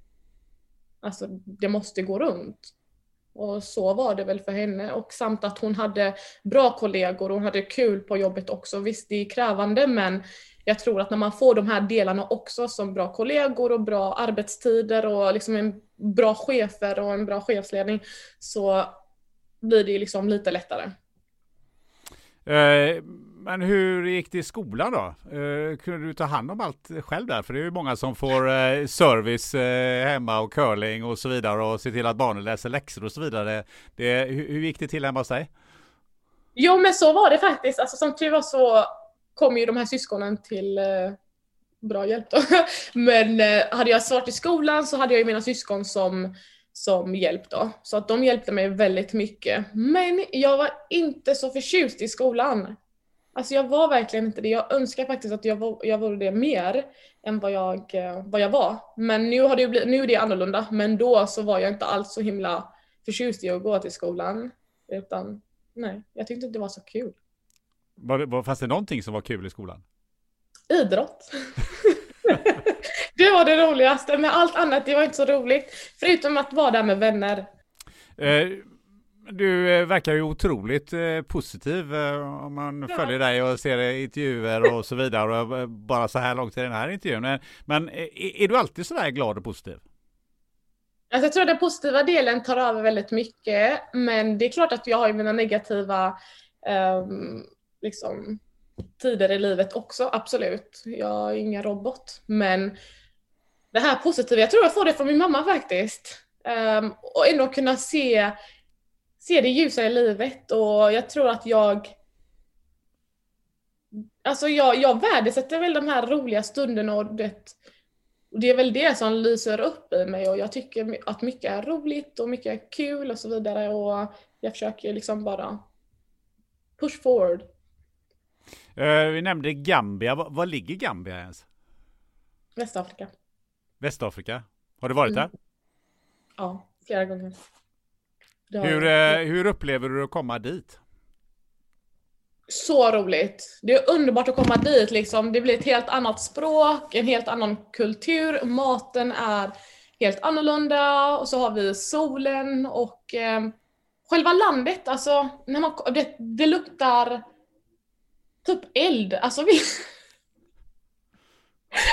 alltså det måste gå runt. Och så var det väl för henne och samt att hon hade bra kollegor och hon hade kul på jobbet också. Visst det är krävande men jag tror att när man får de här delarna också som bra kollegor och bra arbetstider och liksom en bra chefer och en bra chefsledning så blir det liksom lite lättare. Eh, men hur gick det i skolan då? Eh, kunde du ta hand om allt själv där? För det är ju många som får eh, service hemma och curling och så vidare och se till att barnen läser läxor och så vidare. Det, hur, gick det till hemma hos dig? Jo men så var det faktiskt. Alltså som tur var så kom ju de här syskonen till eh, bra hjälp då. Men eh, hade jag svårt i skolan så hade jag ju mina syskon som, som hjälp då. Så att de hjälpte mig väldigt mycket. Men jag var inte så förtjust i skolan. Alltså jag var verkligen inte det. Jag önskar faktiskt att jag, var, jag vore det mer än vad jag, eh, vad jag var. Men nu, har det blivit, nu är det annorlunda. Men då så var jag inte alls så himla förtjust i att gå till skolan. Utan nej, jag tyckte inte det var så kul. Var, var, fanns det någonting som var kul i skolan? Idrott. Det var det roligaste, men allt annat det var inte så roligt. Förutom att vara där med vänner. Eh, du eh, verkar ju otroligt eh, positiv om man ja. följer dig och ser intervjuer och så vidare. bara så här långt i den här intervjun. Men, men är, är, du alltid så där glad och positiv? Alltså jag tror att den positiva delen tar över väldigt mycket. Men det är klart att jag har mina negativa um, liksom, tider i livet också, absolut. Jag är ingen robot. Men det här positiva, jag tror jag får det från min mamma faktiskt. Um, och ändå kunna se, se det ljusa i livet och jag tror att jag Alltså jag, jag värdesätter väl de här roliga stunderna och det, och det är väl det som lyser upp i mig och jag tycker att mycket är roligt och mycket är kul och så vidare och jag försöker liksom bara push forward. Uh, vi nämnde Gambia. Var, var, ligger Gambia ens? Västafrika. Västafrika? Har du varit mm. där? Ja, flera gånger. Hur, uh, hur upplever du att komma dit? Så roligt! Det är underbart att komma dit liksom. Det blir ett helt annat språk, en helt annan kultur, maten är helt annorlunda och så har vi solen och eh, själva landet, alltså när man, det, det luktar typ eld. Alltså vi...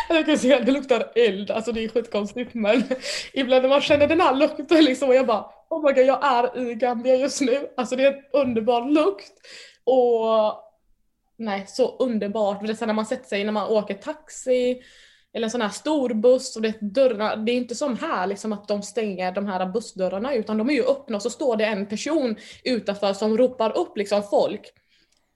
Jag kan säga att det luktar eld, alltså det är skitkonstigt men ibland när man känner den här lukten liksom och jag bara Oh my god, jag är i Gambia just nu. Alltså det är en underbar lukt. Och nej, så underbart. Det är så när man sätter sig när man åker taxi eller en sån här stor buss och det, dörrarna, det är inte som här liksom att de stänger de här bussdörrarna utan de är ju öppna och så står det en person utanför som ropar upp liksom folk.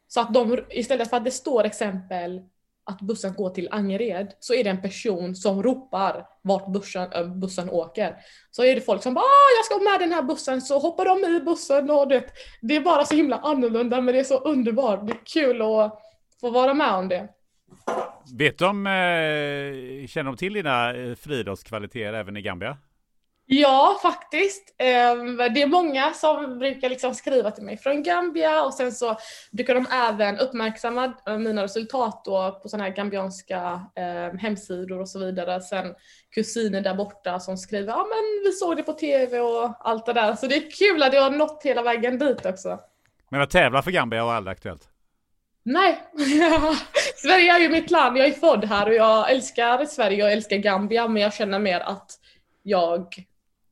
Så att de, istället för att det står exempel att bussen går till Angered så är det en person som ropar vart bussen, eh, bussen åker. Så är det folk som bara ah, jag ska med den här bussen så hoppar de i bussen och det, det är bara så himla annorlunda men det är så underbart. Det är kul att få vara med om det. Vet de, eh, känner de till dina eh, friidrottskvaliteter även i Gambia? Ja, faktiskt. Ehm, det är många som brukar liksom skriva till mig från Gambia och sen så brukar de även uppmärksamma eh, mina resultat på sådana här gambianska ehm, hemsidor och så vidare. Sen kusiner där borta som skriver ja men vi såg det på tv och allt det där. Så det är kul att det har nått hela vägen dit också. Men att tävla för Gambia var aldrig aktuellt? Nej, Sverige är ju mitt land. Jag är född här och jag älskar Sverige och älskar Gambia men jag känner mer att jag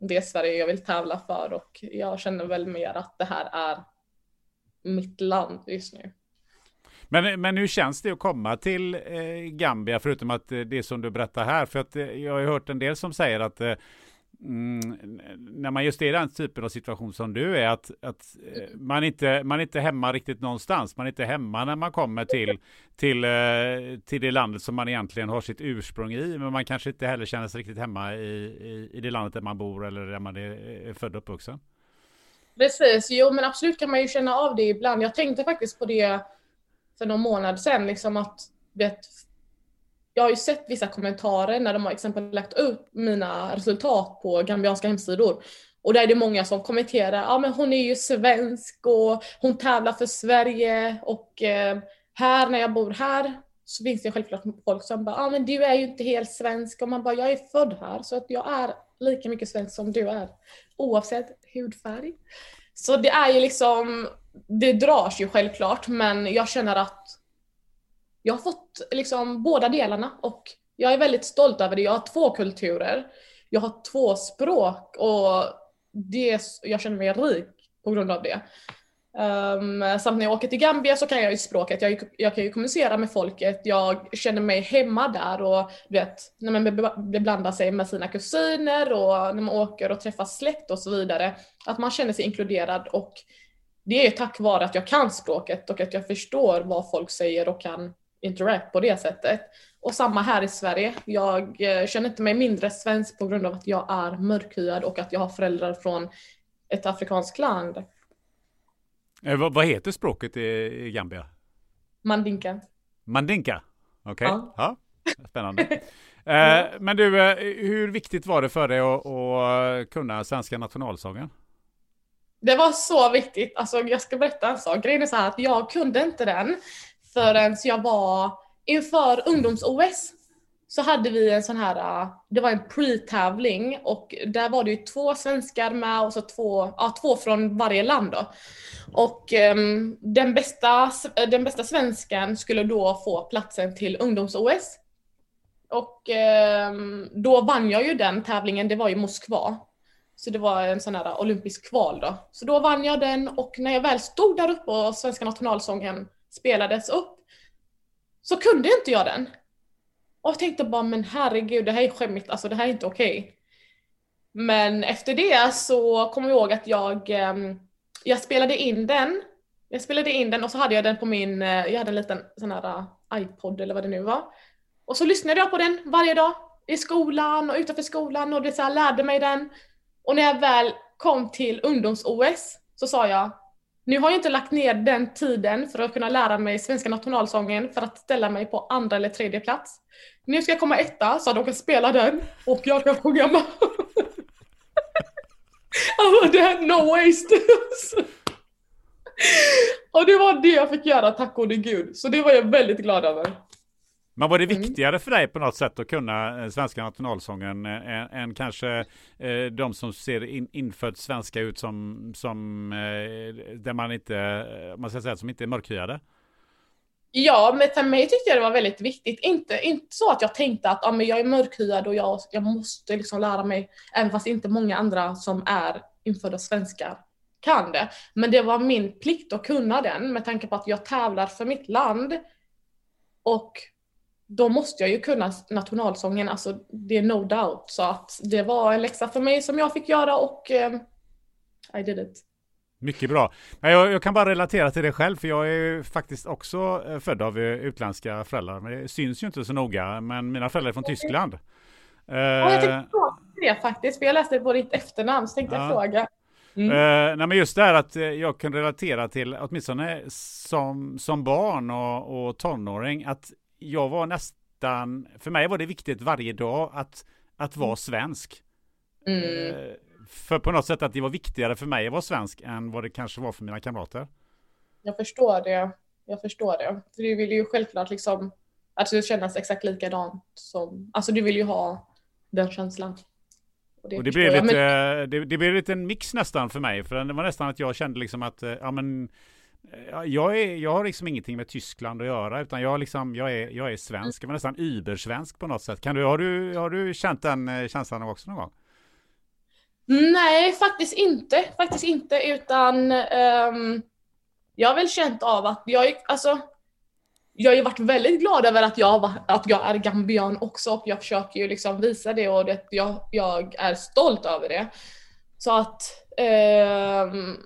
det Sverige jag vill tävla för och jag känner väl mer att det här är mitt land just nu. Men, men hur känns det att komma till eh, Gambia förutom att eh, det som du berättar här? För att eh, jag har hört en del som säger att eh, Mm, när man just är i den typen av situation som du är, att, att eh, man, inte, man är inte hemma riktigt någonstans. Man är inte hemma när man kommer till, till, eh, till det landet som man egentligen har sitt ursprung i, men man kanske inte heller känner sig riktigt hemma i, i, i det landet där man bor eller där man är, är född och uppvuxen. Precis, jo men absolut kan man ju känna av det ibland. Jag tänkte faktiskt på det för någon månad sedan, liksom att vet, jag har ju sett vissa kommentarer när de har exempel lagt upp mina resultat på gambianska hemsidor. Och där är det många som kommenterar, ja men hon är ju svensk och hon tävlar för Sverige och eh, här när jag bor här så finns det självklart folk som bara, ja men du är ju inte helt svensk och man bara, jag är född här så att jag är lika mycket svensk som du är. Oavsett hudfärg. Så det är ju liksom, det dras ju självklart men jag känner att jag har fått liksom båda delarna och jag är väldigt stolt över det. Jag har två kulturer, jag har två språk och det, jag känner mig rik på grund av det. Um, samt när jag åker till Gambia så kan jag ju språket, jag, jag kan ju kommunicera med folket, jag känner mig hemma där och du vet, när man beblandar sig med sina kusiner och när man åker och träffar släkt och så vidare, att man känner sig inkluderad och det är tack vare att jag kan språket och att jag förstår vad folk säger och kan interact på det sättet. Och samma här i Sverige. Jag eh, känner inte mig mindre svensk på grund av att jag är mörkhyad och att jag har föräldrar från ett afrikanskt land. Eh, vad, vad, heter språket i, i Gambia? Mandinka. Mandinka? Okej, okay. ja. ja. Spännande. eh, men du, eh, hur viktigt var det för dig att, att kunna svenska nationalsången? Det var så viktigt. Alltså, jag ska berätta en sak. Grejen är så här att jag kunde inte den förrän jag var inför ungdoms-OS. så hade vi en sån här, äh, det var en pre-tävling och där var det ju två svenskar med och så två, ja, två från varje land då. Och um, den, bästa, den bästa svensken skulle då få platsen till ungdoms-OS. Och um, då vann jag ju den tävlingen, det var i Moskva. Så det var en sån här olympisk kval då. Så då vann jag den och när jag väl stod där uppe och svenska nationalsången spelades upp så kunde inte jag den. Och jag tänkte bara, men herregud, det här är skämmigt, alltså det här är inte okej. Okay. Men efter det så kommer jag ihåg att jag, ehm, jag spelade in den. Jag spelade in den och så hade jag den på min, eh, jag hade en liten sån här eh, iPod eller vad det nu var. Och så lyssnade jag på den varje dag i skolan och utanför skolan och det så här, lärde mig den. Och när jag väl kom till ungdoms-OS så sa jag, nu har jag inte lagt ner den tiden för att kunna lära mig svenska nationalsången för att ställa mig på andra eller tredje plats. Nu ska jag komma etta så att de kan spela den och jag kan sjunga med. alltså det här, no waste. och det var det jag fick göra, tack gode gud. Så det var jag väldigt glad över. Men var det mm. viktigare för dig på något sätt att kunna eh, svenska nationalsången än, eh, än kanske eh, de som ser in, infödd svenska ut som, som eh, där man inte, eh, man ska säga som inte är mörkhyade? Ja, men för mig tyckte jag det var väldigt viktigt. Inte, inte så att jag tänkte att ah, men jag är mörkhyad och jag, jag måste liksom lära mig, även fast inte många andra som är infödda svenskar kan det. Men det var min plikt att kunna den med tanke på att jag tävlar för mitt land. Och då måste jag ju kunna nationalsången, alltså det är no doubt. Så att det var en läxa för mig som jag fick göra och eh, I did it. Mycket bra. Jag, jag, kan bara relatera till det själv, för jag är faktiskt också eh, född av eh, utländska föräldrar. Men det syns ju inte så noga, men mina föräldrar är från Tyskland. Ja, jag tänkte eh, fråga det faktiskt, för jag läste på ditt efternamn, så tänkte ja. jag fråga. Mm. Uh, nej men just det här att jag kan relatera till, åtminstone som, som barn och, och tonåring, att jag var nästan, för mig var det viktigt varje dag att, att vara svensk. Mm. Uh, för på något sätt att det var viktigare för mig att vara svensk än vad det kanske var för mina kamrater. Jag förstår det. Jag förstår det. För du vill ju självklart liksom att det kännas exakt likadant som, alltså du vill ju ha den känslan. Och det, och det blev lite, men... det, det, blev lite en mix nästan för mig. För det var nästan att jag kände liksom att, ja men, jag, är, jag har liksom ingenting med Tyskland att göra, utan jag, liksom, jag, är, jag är svensk. Jag var nästan übersvensk på något sätt. Kan du, har, du, har du känt den eh, känslan också någon gång? Nej, faktiskt inte. Faktiskt inte, utan um, jag har väl känt av att jag, alltså, jag har ju varit väldigt glad över att jag, att jag är gambian också och jag försöker ju liksom visa det och det, jag, jag är stolt över det. Så att um,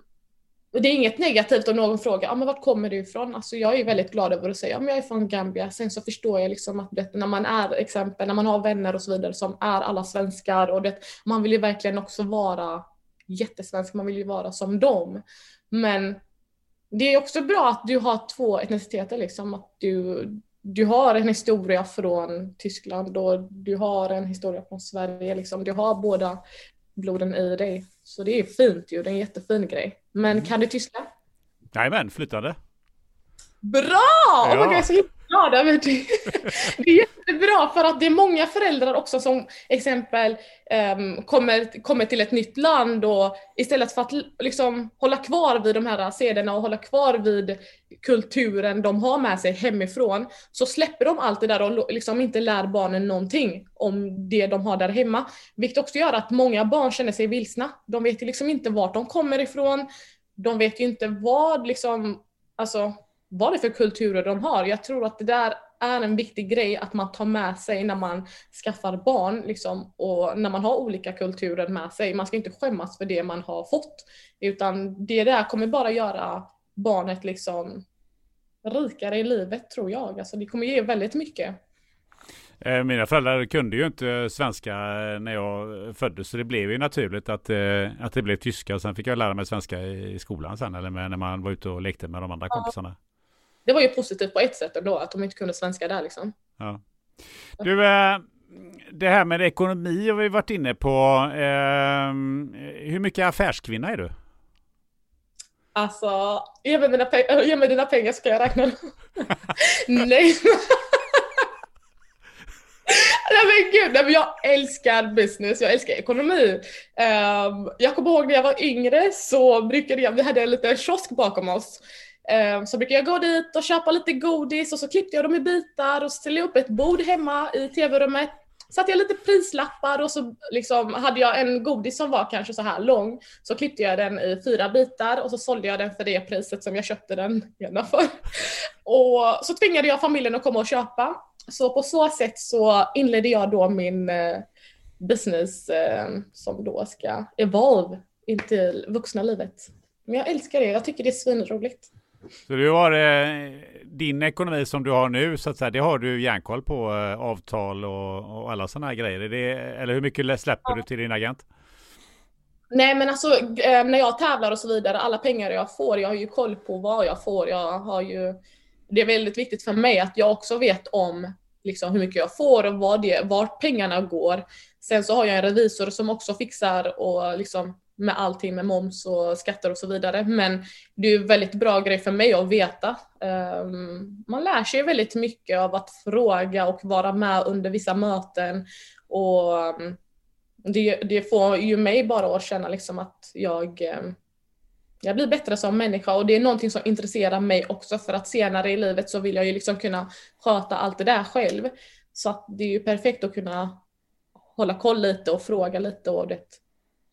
det är inget negativt om någon frågar, ah, men vart kommer du ifrån? Alltså jag är väldigt glad över att säga, ah, att jag är från Gambia. Sen så förstår jag liksom att det, när man är exempel, när man har vänner och så vidare som är alla svenskar och det, man vill ju verkligen också vara jättesvensk, man vill ju vara som dem. Men det är också bra att du har två etniciteter liksom, att du, du har en historia från Tyskland och du har en historia från Sverige liksom. Du har båda bloden i dig. Så det är fint ju, det är en jättefin grej. Men mm. kan du tyska? Jajamän, flytande. Bra! Ja. Oh jag är så glad över det. det är jättebra för att det är många föräldrar också som exempel um, kommer, kommer till ett nytt land och istället för att liksom hålla kvar vid de här sederna och hålla kvar vid kulturen de har med sig hemifrån så släpper de allt det där och liksom inte lär barnen någonting om det de har där hemma. Vilket också gör att många barn känner sig vilsna. De vet ju liksom inte vart de kommer ifrån. De vet ju inte vad liksom, alltså vad det är för kulturer de har. Jag tror att det där är en viktig grej att man tar med sig när man skaffar barn liksom, och när man har olika kulturer med sig. Man ska inte skämmas för det man har fått utan det där kommer bara göra barnet liksom rikare i livet tror jag. Alltså det kommer ge väldigt mycket. Eh, mina föräldrar kunde ju inte svenska när jag föddes så det blev ju naturligt att, eh, att det blev tyska. Sen fick jag lära mig svenska i skolan sen eller när man var ute och lekte med de andra kompisarna det var ju positivt på ett sätt ändå, att de inte kunde svenska där liksom. Ja. Du, äh, det här med ekonomi har vi varit inne på. Äh, hur mycket affärskvinna är du? Alltså, ge mig, mina ge mig dina pengar ska jag räkna. Nej. nej men gud, nej, men jag älskar business, jag älskar ekonomi. Um, jag kommer ihåg när jag var yngre så brukade jag, vi hade en liten kiosk bakom oss. Ehm, så brukar jag gå dit och köpa lite godis och så klippte jag dem i bitar och ställde upp ett bord hemma i tv-rummet satte jag lite prislappar och så liksom hade jag en godis som var kanske så här lång. Så klippte jag den i fyra bitar och så sålde jag den för det priset som jag köpte den ena för. Och så tvingade jag familjen att komma och köpa. Så på så sätt så inledde jag då min eh, business ehm, som då ska evolve in till vuxna livet. Men jag älskar det, jag tycker det är svinroligt. Så du har eh, din ekonomi som du har nu, så att säga, det har du järnkoll på, eh, avtal och, och alla sådana här grejer. Det, eller hur mycket släpper ja. du till din agent? Nej men alltså eh, när jag tävlar och så vidare, alla pengar jag får, jag har ju koll på vad jag får. Jag har ju, det är väldigt viktigt för mig att jag också vet om liksom, hur mycket jag får och vad det, vart pengarna går. Sen så har jag en revisor som också fixar och liksom med allting med moms och skatter och så vidare. Men det är ju väldigt bra grej för mig att veta. Um, man lär sig väldigt mycket av att fråga och vara med under vissa möten. Och ehm, det, det, får ju mig bara att känna liksom att jag, ehm, jag blir bättre som människa och det är någonting som intresserar mig också för att senare i livet så vill jag ju liksom kunna sköta allt det där själv. Så att det är ju perfekt att kunna hålla koll lite och fråga lite och det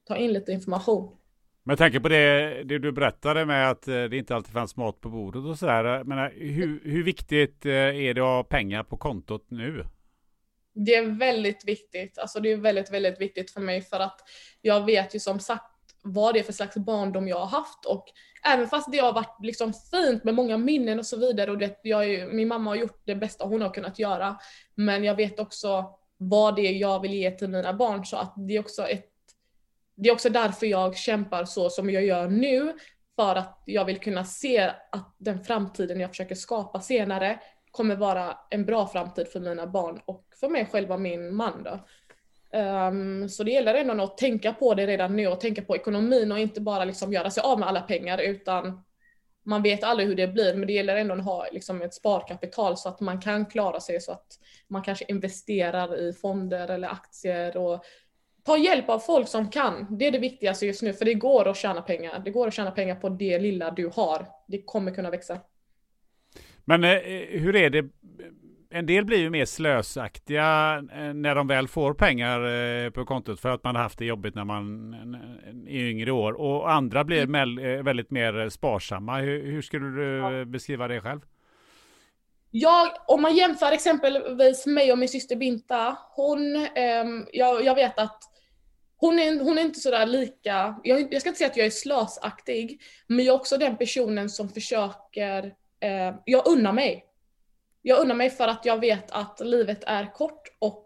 ta in lite information. Men jag tänker på det, det du berättade med att eh, det inte alltid fanns mat på bordet och sådär. Men hur, hur viktigt eh, är det att ha pengar på kontot nu? Det är väldigt viktigt. Alltså det är väldigt, väldigt viktigt för mig för att jag vet ju som sagt vad det är för slags barndom jag har haft och även fast det har varit liksom fint med många minnen och så vidare och det, jag, min mamma har gjort det bästa hon har kunnat göra. Men jag vet också vad det är jag vill ge till mina barn så att det är också ett det är också därför jag kämpar så som jag gör nu. För att jag vill kunna se att den framtiden jag försöker skapa senare kommer vara en bra framtid för mina barn och för mig själv och min man då. Um, så det gäller ändå att tänka på det redan nu och tänka på ekonomin och inte bara liksom göra sig av med alla pengar utan man vet aldrig hur det blir men det gäller ändå att ha liksom ett sparkapital så att man kan klara sig så att man kanske investerar i fonder eller aktier och ta hjälp av folk som kan. Det är det viktigaste just nu, för det går att tjäna pengar. Det går att tjäna pengar på det lilla du har. Det kommer kunna växa. Men eh, hur är det? En del blir ju mer slösaktiga eh, när de väl får pengar eh, på kontot för att man har haft det jobbigt när man är yngre år. Och andra blir mm. väldigt mer sparsamma. Hur, hur skulle du ja. beskriva det själv? Jag, om man jämför exempelvis mig och min syster Binta, hon, eh, jag, jag vet att hon är, hon är inte sådär lika, jag, jag ska inte säga att jag är slösaktig, men jag är också den personen som försöker, eh, jag unnar mig. Jag unnar mig för att jag vet att livet är kort och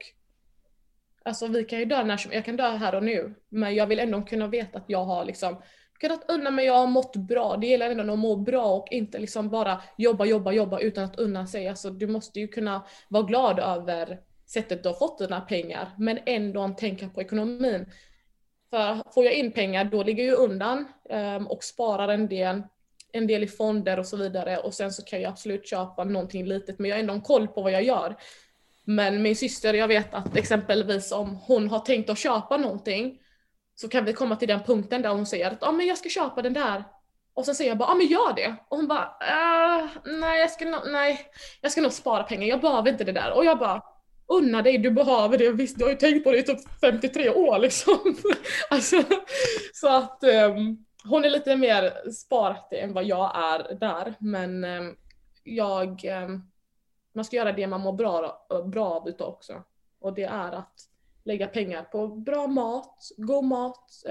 alltså vi kan ju dö när som jag kan dö här och nu, men jag vill ändå kunna veta att jag har liksom kunnat unna mig, jag har mått bra. Det gäller ändå att må bra och inte liksom bara jobba, jobba, jobba utan att unna sig. Alltså du måste ju kunna vara glad över sättet du har fått dina pengar, men ändå tänka på ekonomin. För får jag in pengar, då ligger jag undan um, och sparar en del, en del i fonder och så vidare och sen så kan jag absolut köpa någonting litet, men jag har ändå en koll på vad jag gör. Men min syster, jag vet att exempelvis om hon har tänkt att köpa någonting så kan vi komma till den punkten där hon säger att ah, men jag ska köpa den där. Och sen säger jag bara, ja ah, men gör det. Och hon bara, äh, nej, jag ska no nej, jag ska nog spara pengar, jag behöver inte det där. Och jag bara, unna dig, du behöver det. Visst, du har ju tänkt på det i typ 53 år liksom. alltså, så att um, hon är lite mer sparaktig än vad jag är där. Men um, jag, um, man ska göra det man mår bra, bra av utav också. Och det är att lägga pengar på bra mat, god mat,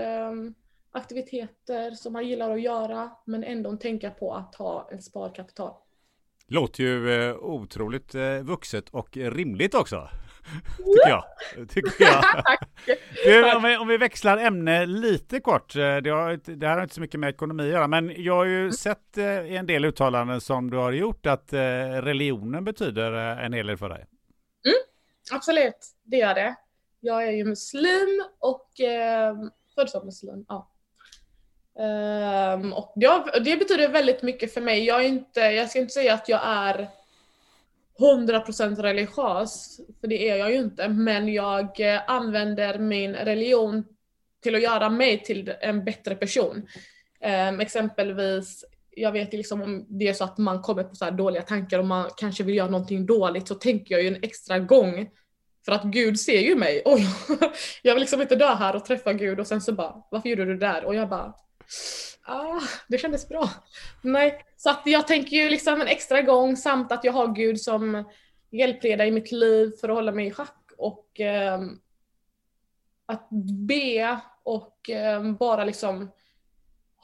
aktiviteter som man gillar att göra, men ändå tänka på att ha en sparkapital. Låter ju eh, otroligt eh, vuxet och rimligt också. Tycker jag. Tycker jag. du, om, vi, om, vi, växlar ämne lite kort. Eh, det, har, det här har inte så mycket med ekonomi att göra, men jag har ju mm. sett i en del uttalanden som du har gjort att religionen betyder en hel del för dig. Mm, absolut, det gör det. Jag är ju muslim och eh, född som muslim. Ja. Um, och det, det, betyder väldigt mycket för mig. Jag, är inte, jag ska inte säga att jag är 100% religiös, för det är jag ju inte, men jag eh, använder min religion till att göra mig till en bättre person. Um, exempelvis, jag vet liksom om det är så att man kommer på så dåliga tankar och man kanske vill göra någonting dåligt så tänker jag ju en extra gång för att Gud ser ju mig och jag vill liksom inte dö här och träffa Gud och sen så bara, varför gjorde du det där? Och jag bara, ah, det kändes bra. Nej, så att jag tänker ju liksom en extra gång samt att jag har Gud som hjälpreda i mitt liv för att hålla mig i schack och eh, att be och eh, bara liksom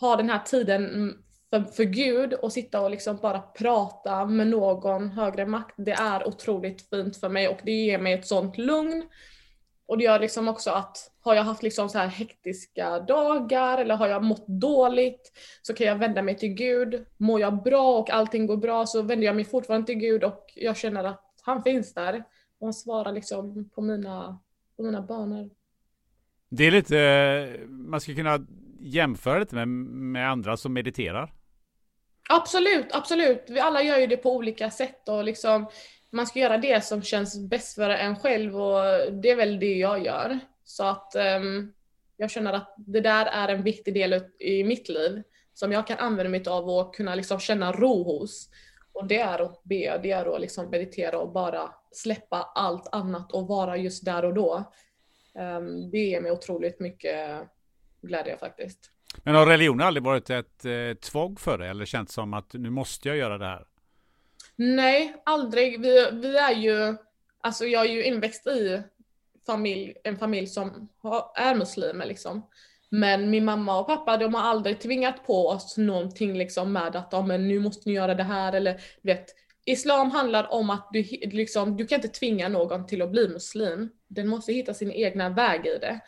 ha den här tiden för, för Gud och sitta och liksom bara prata med någon högre makt, det är otroligt fint för mig och det ger mig ett sånt lugn. Och det gör liksom också att har jag haft liksom så här hektiska dagar eller har jag mått dåligt så kan jag vända mig till Gud. Mår jag bra och allting går bra så vänder jag mig fortfarande till Gud och jag känner att han finns där. Och han svarar liksom på mina, på mina böner. Det är lite, man ska kunna jämföra lite med, med andra som mediterar. Absolut, absolut. Vi alla gör ju det på olika sätt och liksom man ska göra det som känns bäst för en själv och det är väl det jag gör. Så att um, jag känner att det där är en viktig del i mitt liv som jag kan använda mig av och kunna liksom känna ro hos. Och det är att be, det är att liksom meditera och bara släppa allt annat och vara just där och då. Um, det ger mig otroligt mycket glädje faktiskt. Men har religion aldrig varit ett eh, tvång för dig eller känts som att nu måste jag göra det här? Nej, aldrig. Vi, vi är ju, alltså jag är ju inväxt i familj, en familj som har, är muslimer liksom. Men min mamma och pappa de har aldrig tvingat på oss någonting liksom med att oh, men nu måste ni göra det här eller vet. Islam handlar om att du, liksom, du kan inte tvinga någon till att bli muslim. Den måste hitta sin egna väg i det.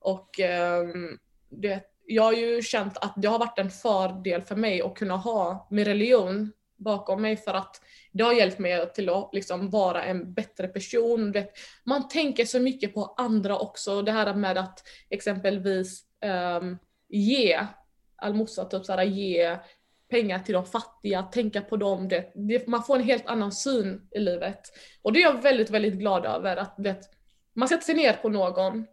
Och ehm, um, det, jag har ju känt att det har varit en fördel för mig att kunna ha min religion bakom mig för att det har hjälpt mig till att liksom vara en bättre person. Man tänker så mycket på andra också. Det här med att exempelvis um, ge almosa, typ såhär, ge pengar till de fattiga, tänka på dem. Det, det, man får en helt annan syn i livet. Och det är jag väldigt, väldigt glad över. Att det, man sätter sig ner på någon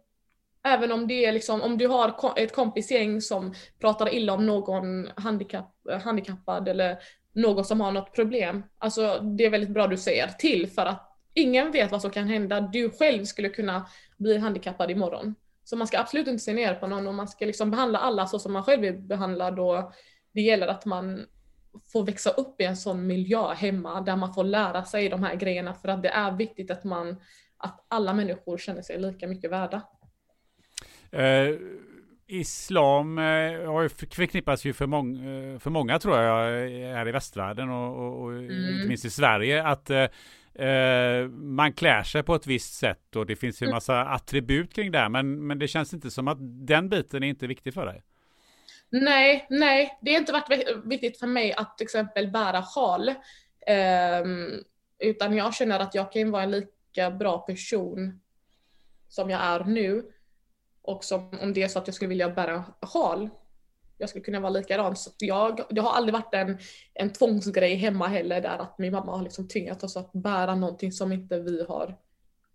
Även om det är liksom, om du har ett kompisgäng som pratar illa om någon handikapp, eh, handikappad eller någon som har något problem. Alltså det är väldigt bra du säger till för att ingen vet vad som kan hända. Du själv skulle kunna bli handikappad imorgon. Så man ska absolut inte se ner på någon och man ska liksom behandla alla så som man själv är behandlad och det gäller att man får växa upp i en sån miljö hemma där man får lära sig de här grejerna för att det är viktigt att man att alla människor känner sig lika mycket värda. Eh, islam uh, har ju förknippats ju för, mång, uh, för många tror jag här i västvärlden och, och, och mm. inte minst i Sverige att man klär sig på ett visst sätt och det finns ju en mm. massa attribut kring det men, men det känns inte som att den biten är inte viktig för dig. Nej, nej, det har inte varit viktigt för mig att till exempel bära sjal. Um, utan jag känner att jag kan vara en lika bra person som jag är nu och som, om det är så att jag skulle vilja bära sjal, jag skulle kunna vara likadan. Så jag, det har aldrig varit en, en tvångsgrej hemma heller där att min mamma har liksom tvingat oss att bära någonting som inte vi har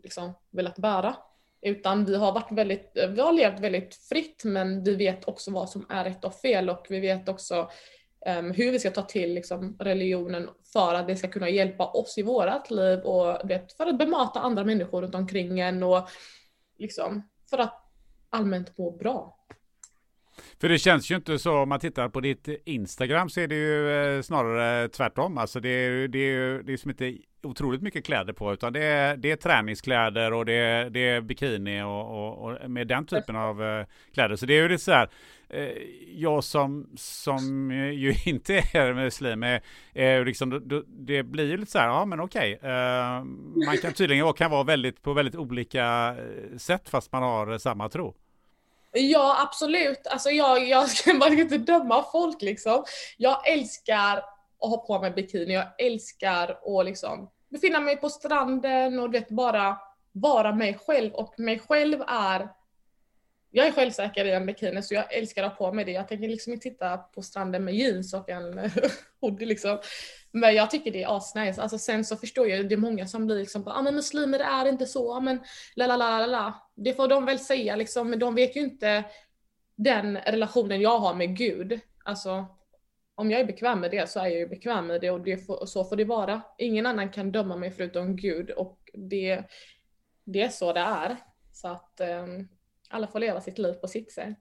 liksom velat bära. Utan vi har varit väldigt, vi har levt väldigt fritt men vi vet också vad som är rätt och fel och vi vet också um, hur vi ska ta till liksom, religionen för att det ska kunna hjälpa oss i vårat liv och vet, för att bemöta andra människor runt omkring en och liksom för att allmänt må bra. För det känns ju inte så om man tittar på ditt Instagram så är det ju eh, snarare tvärtom. Alltså det är, det är, det är som inte otroligt mycket kläder på utan det är, det är träningskläder och det är, det är bikini och, och, och med den typen av eh, kläder. Så det är ju lite så här. Eh, jag som, som ju inte är muslim, är, är liksom, det, blir ju lite så här, ja men okej. Man kan tydligen kan vara väldigt på väldigt olika sätt fast man har samma tro. Ja absolut, alltså jag, jag ska bara inte döma folk liksom. Jag älskar att ha på mig bikini, jag älskar att liksom befinna mig på stranden och vet bara vara mig själv och mig själv är jag är självsäker i en bikini så jag älskar att ha på mig det. Jag tänker liksom inte titta på stranden med jeans och en hoodie liksom. Men jag tycker det är asnice. Alltså sen så förstår jag, det är många som blir liksom ja ah, men muslimer är inte så, men la la la la. Det får de väl säga liksom, men de vet ju inte den relationen jag har med Gud. Alltså om jag är bekväm med det så är jag ju bekväm med det och det får, så får det vara. Ingen annan kan döma mig förutom Gud och det, det är så det är. Så att um, alla får leva sitt liv på sitt sätt.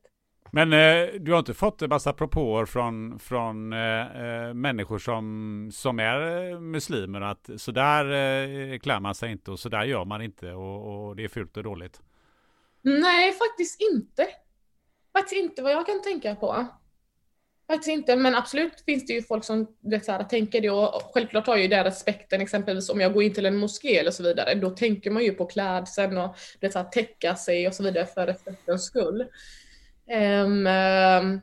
Men eh, du har inte fått en massa propåer från, från eh, eh människor som, som är eh, muslimer att så där eh, klär man sig inte och så där gör man inte och, och det är fult och dåligt? Nej, faktiskt inte. Faktiskt inte vad jag kan tänka på. Faktiskt inte, men absolut finns det ju folk som vet, så här, tänker det och självklart har ju den respekten exempelvis om jag går in till en moské eller så vidare, då tänker man ju på klädseln och det så här, täcka sig och så vidare för respektens skull. Um, um,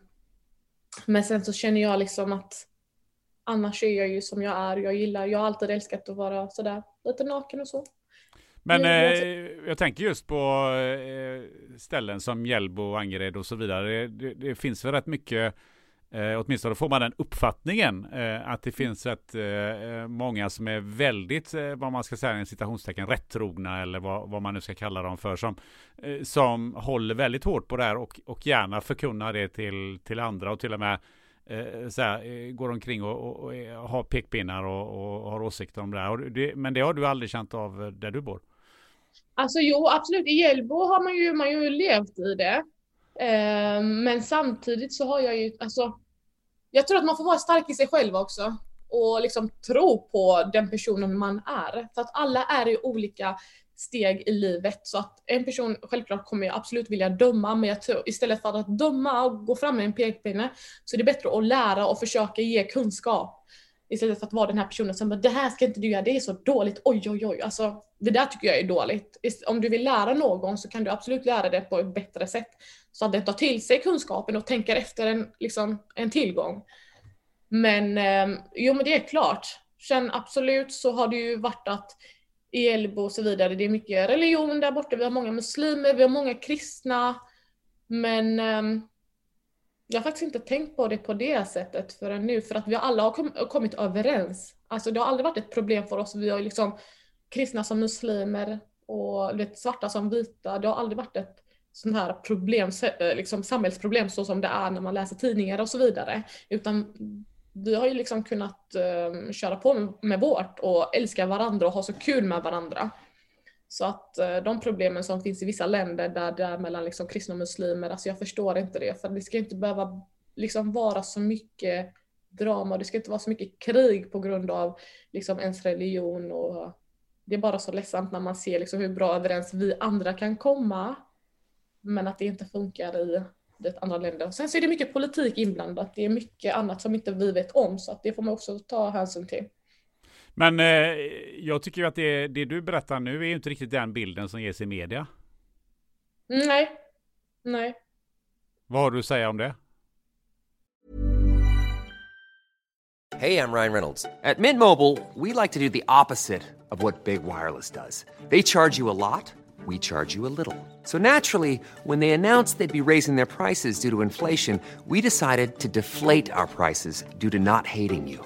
men sen så känner jag liksom att annars är jag ju som jag är, jag gillar, jag har alltid älskat att vara sådär lite naken och så. Men eh, jag tänker just på eh, ställen som Hjällbo, Angered och så vidare. Det, det finns väl rätt mycket Eh, åtminstone får man den uppfattningen eh, att det finns rätt eh, eh många som är väldigt, eh, vad man ska säga, en citationstecken, rättrogna eller vad, vad, man nu ska kalla dem för, som, eh, som håller väldigt hårt på det här och, och gärna förkunnar det till, till andra och till och med eh, såhär, eh, går omkring och, och, och, har pekpinnar och, och, har åsikter om det här. Det, men det har du aldrig känt av eh, där du bor? Alltså jo, absolut. I Hjällbo har man ju, man ju levt i det. Eh, men samtidigt så har jag ju, alltså, jag tror att man får vara stark i sig själv också och liksom tro på den personen man är. För att alla är i olika steg i livet så att en person självklart kommer jag absolut vilja döma men jag tror istället för att döma och gå fram med en pekpinne så är det bättre att lära och försöka ge kunskap. Istället för att vara den här personen som bara, det här ska inte du göra, det är så dåligt, oj oj oj. Alltså, det där tycker jag är dåligt. Om du vill lära någon så kan du absolut lära det på ett bättre sätt. Så att den tar till sig kunskapen och tänker efter en, liksom, en tillgång. Men eh, jo men det är klart. Sen absolut så har det ju varit att i Elbo och så vidare, det är mycket religion där borta, vi har många muslimer, vi har många kristna. Men eh, jag har faktiskt inte tänkt på det på det sättet förrän nu, för att vi alla har kom, kommit överens. Alltså det har aldrig varit ett problem för oss. Vi har liksom kristna som muslimer och vet, svarta som vita. Det har aldrig varit ett sånt här problem, eh, liksom samhällsproblem så som det är när man läser tidningar och så vidare. Utan vi har ju liksom kunnat um, köra på med, med vårt och älska varandra och ha så kul med varandra. Så att eh, de problemen som finns i vissa länder där det är mellan liksom kristna och muslimer, alltså jag förstår inte det. För det ska inte behöva liksom vara så mycket drama och det ska inte vara så mycket krig på grund av liksom ens religion och det är bara så ledsamt när man ser liksom hur bra överens vi andra kan komma. Men att det inte funkar i det andra länder. Sen så är det mycket politik inblandat. Det är mycket annat som inte vi vet om, så att det får man också ta hänsyn till. Men eh, jag tycker ju att det, det, du berättar nu är ju inte riktigt den bilden som ges i media. Nej. Nej. Vad har du att säga om det? Hej, jag Ryan Reynolds. På Mint Mobile, we like to do the opposite of what Big Wireless does. They charge you a lot. we charge you a little. So naturally, when they announced they'd be raising their prices due to inflation, we decided to deflate our prices due to not hating you.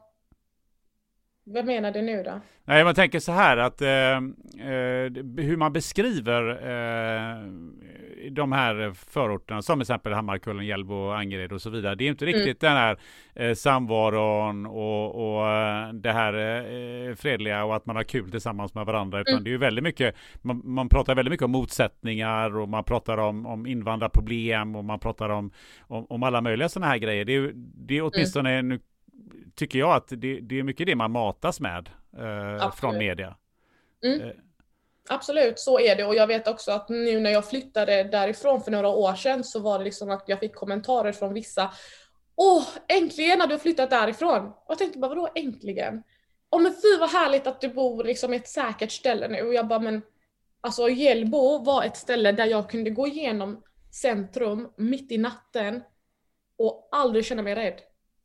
Vad menar du nu då? Nej, man tänker så här att eh, eh, hur man beskriver eh, de här förorterna, som till exempel Hammarkullen, Hjällbo, Angered och så vidare. Det är inte riktigt mm. den här eh, samvaron och, och eh, det här eh, fredliga och att man har kul tillsammans med varandra. Utan mm. det är ju väldigt mycket, man, man, pratar väldigt mycket om motsättningar och man pratar om, om invandrarproblem och man pratar om, om, om alla möjliga sådana här grejer. Det är, det är åtminstone, mm. nu tycker jag att det, det, är mycket det man matas med eh, från media. Mm. Eh. Absolut, så är det och jag vet också att nu när jag flyttade därifrån för några år sedan så var det liksom att jag fick kommentarer från vissa. Åh, äntligen har du flyttat därifrån! Och jag tänkte bara vadå äntligen? Åh men fy vad härligt att du bor liksom i ett säkert ställe nu och jag bara men Alltså Hjällbo var ett ställe där jag kunde gå igenom centrum mitt i natten och aldrig känna mig rädd.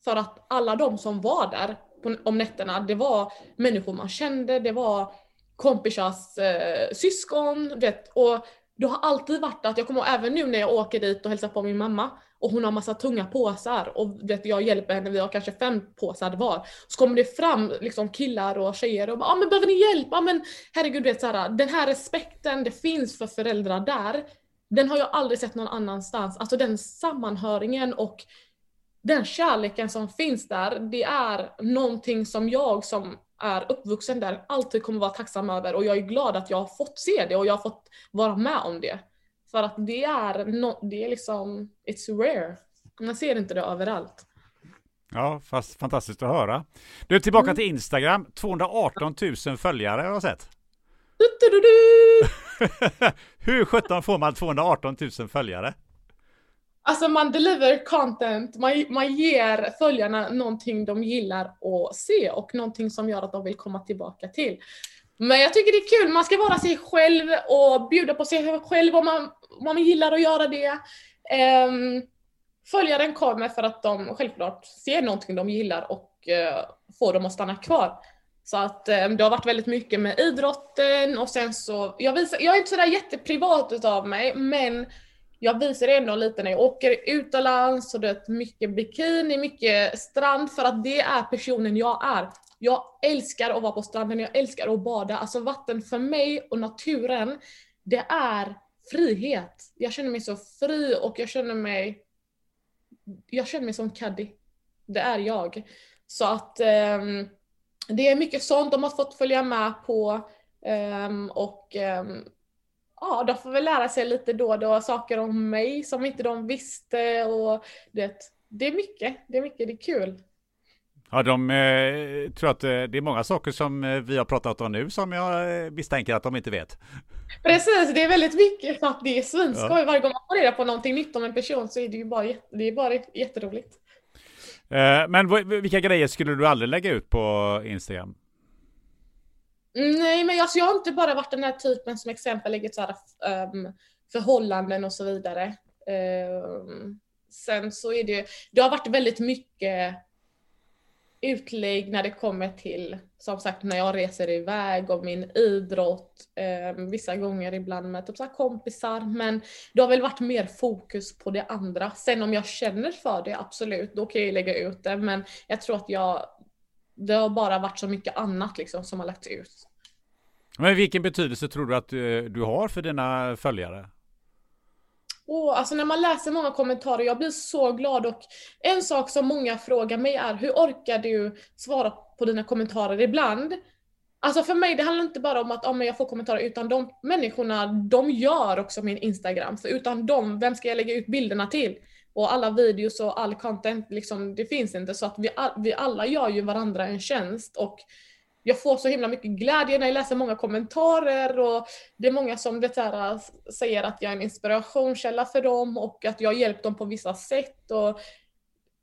För att alla de som var där på, om nätterna, det var människor man kände, det var kompisars eh, syskon, vet, och det har alltid varit att, jag kommer även nu när jag åker dit och hälsar på min mamma och hon har massa tunga påsar och vet, jag hjälper henne, vi har kanske fem påsar var. Så kommer det fram liksom killar och tjejer och bara ah, men behöver ni hjälp? Ah, men herregud, vet, så här, den här respekten det finns för föräldrar där, den har jag aldrig sett någon annanstans. Alltså den sammanhöringen och den kärleken som finns där, det är någonting som jag som är uppvuxen där alltid kommer vara tacksam över och jag är glad att jag har fått se det och jag har fått vara med om det. För att det är, no, det är liksom, it's rare. Man ser inte det överallt. Ja, fast fantastiskt att höra. Du, tillbaka mm. till Instagram. 218 000 följare har jag sett. Du, du, du, Hur sjutton får man 218 000 följare? Alltså man deliver content, man, man ger följarna någonting de gillar att se och någonting som gör att de vill komma tillbaka till. Men jag tycker det är kul, man ska vara sig själv och bjuda på sig själv om man, om man gillar att göra det. Um, följaren kommer för att de självklart ser någonting de gillar och uh, får dem att stanna kvar. Så att um, det har varit väldigt mycket med idrotten och sen så, jag, visar, jag är inte sådär jätteprivat utav mig men jag visar ändå lite när jag åker utomlands och det är mycket bikini, mycket strand för att det är personen jag är. Jag älskar att vara på stranden, jag älskar att bada. Alltså vatten för mig och naturen, det är frihet. Jag känner mig så fri och jag känner mig jag känner mig som Caddy. Det är jag. Så att um, det är mycket sånt de har fått följa med på um, och um, ja, de får väl lära sig lite då och då saker om mig som inte de visste och det, det är mycket, det är mycket, det är kul. Ja, de eh, tror att eh, det är många saker som eh, vi har pratat om nu som jag eh, misstänker att de inte vet. Precis, det är väldigt mycket för att det är svinskoj. Ja. Varje gång man får reda på någonting nytt om en person så är det ju bara, det är bara jätteroligt. Eh, men vilka grejer skulle du aldrig lägga ut på Instagram? Nej, men alltså, jag har inte bara varit den här typen som exempel lägger så här, um, förhållanden och så vidare. Um, sen så är det det har varit väldigt mycket utlägg när det kommer till, som sagt, när jag reser iväg och min idrott, eh, vissa gånger ibland med typ så kompisar, men det har väl varit mer fokus på det andra. Sen om jag känner för det, absolut, då kan jag lägga ut det, men jag tror att jag det har bara varit så mycket annat liksom som har lagts ut. Men vilken betydelse tror du att du, eh, du har för dina följare? Oh, alltså när man läser många kommentarer, jag blir så glad och en sak som många frågar mig är hur orkar du svara på dina kommentarer ibland? Alltså för mig, det handlar inte bara om att oh, men jag får kommentarer, utan de människorna, de gör också min Instagram. För utan dem, vem ska jag lägga ut bilderna till? Och alla videos och all content, liksom, det finns inte. Så att vi, vi alla gör ju varandra en tjänst. Och jag får så himla mycket glädje när jag läser många kommentarer och det är många som vet här, säger att jag är en inspirationskälla för dem och att jag har hjälpt dem på vissa sätt. Och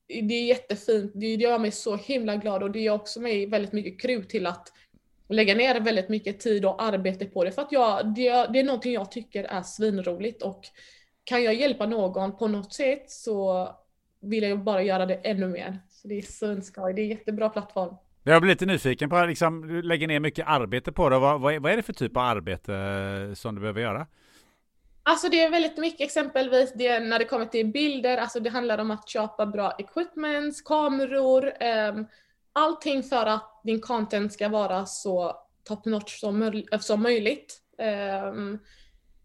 det är jättefint, det gör mig så himla glad och det ger också mig väldigt mycket krut till att lägga ner väldigt mycket tid och arbete på det för att jag, det, det är någonting jag tycker är svinroligt och kan jag hjälpa någon på något sätt så vill jag bara göra det ännu mer. Så det är svinskoj, det är en jättebra plattform. Jag blir lite nyfiken på, liksom, du lägger ner mycket arbete på det. Vad, vad, är, vad är det för typ av arbete eh, som du behöver göra? Alltså det är väldigt mycket exempelvis det, när det kommer till bilder, alltså det handlar om att köpa bra equipments, kameror, um, allting för att din content ska vara så top notch som, som möjligt. Um,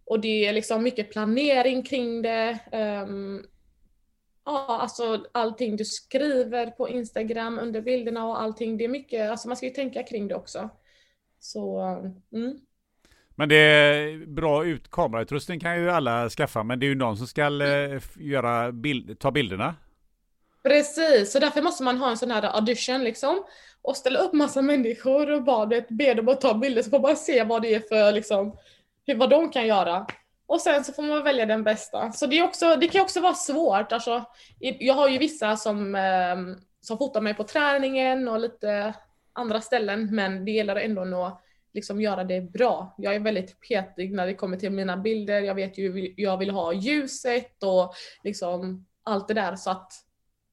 och det är liksom mycket planering kring det. Um, ja, alltså allting du skriver på Instagram under bilderna och allting. Det är mycket, alltså man ska ju tänka kring det också. Så, mm. Men det är bra ut kamerautrustning kan ju alla skaffa, men det är ju någon som ska eh, göra bild, ta bilderna. Precis, så därför måste man ha en sån här audition liksom. Och ställa upp massa människor och bara be dem att ta bilder så får man se vad det är för liksom, vad de kan göra. Och sen så får man välja den bästa. Så det, är också, det kan också vara svårt. Alltså, jag har ju vissa som, ehm, som fotar mig på träningen och lite andra ställen, men det gäller ändå att liksom göra det bra. Jag är väldigt petig när det kommer till mina bilder. Jag vet ju hur jag vill ha ljuset och liksom allt det där. Så att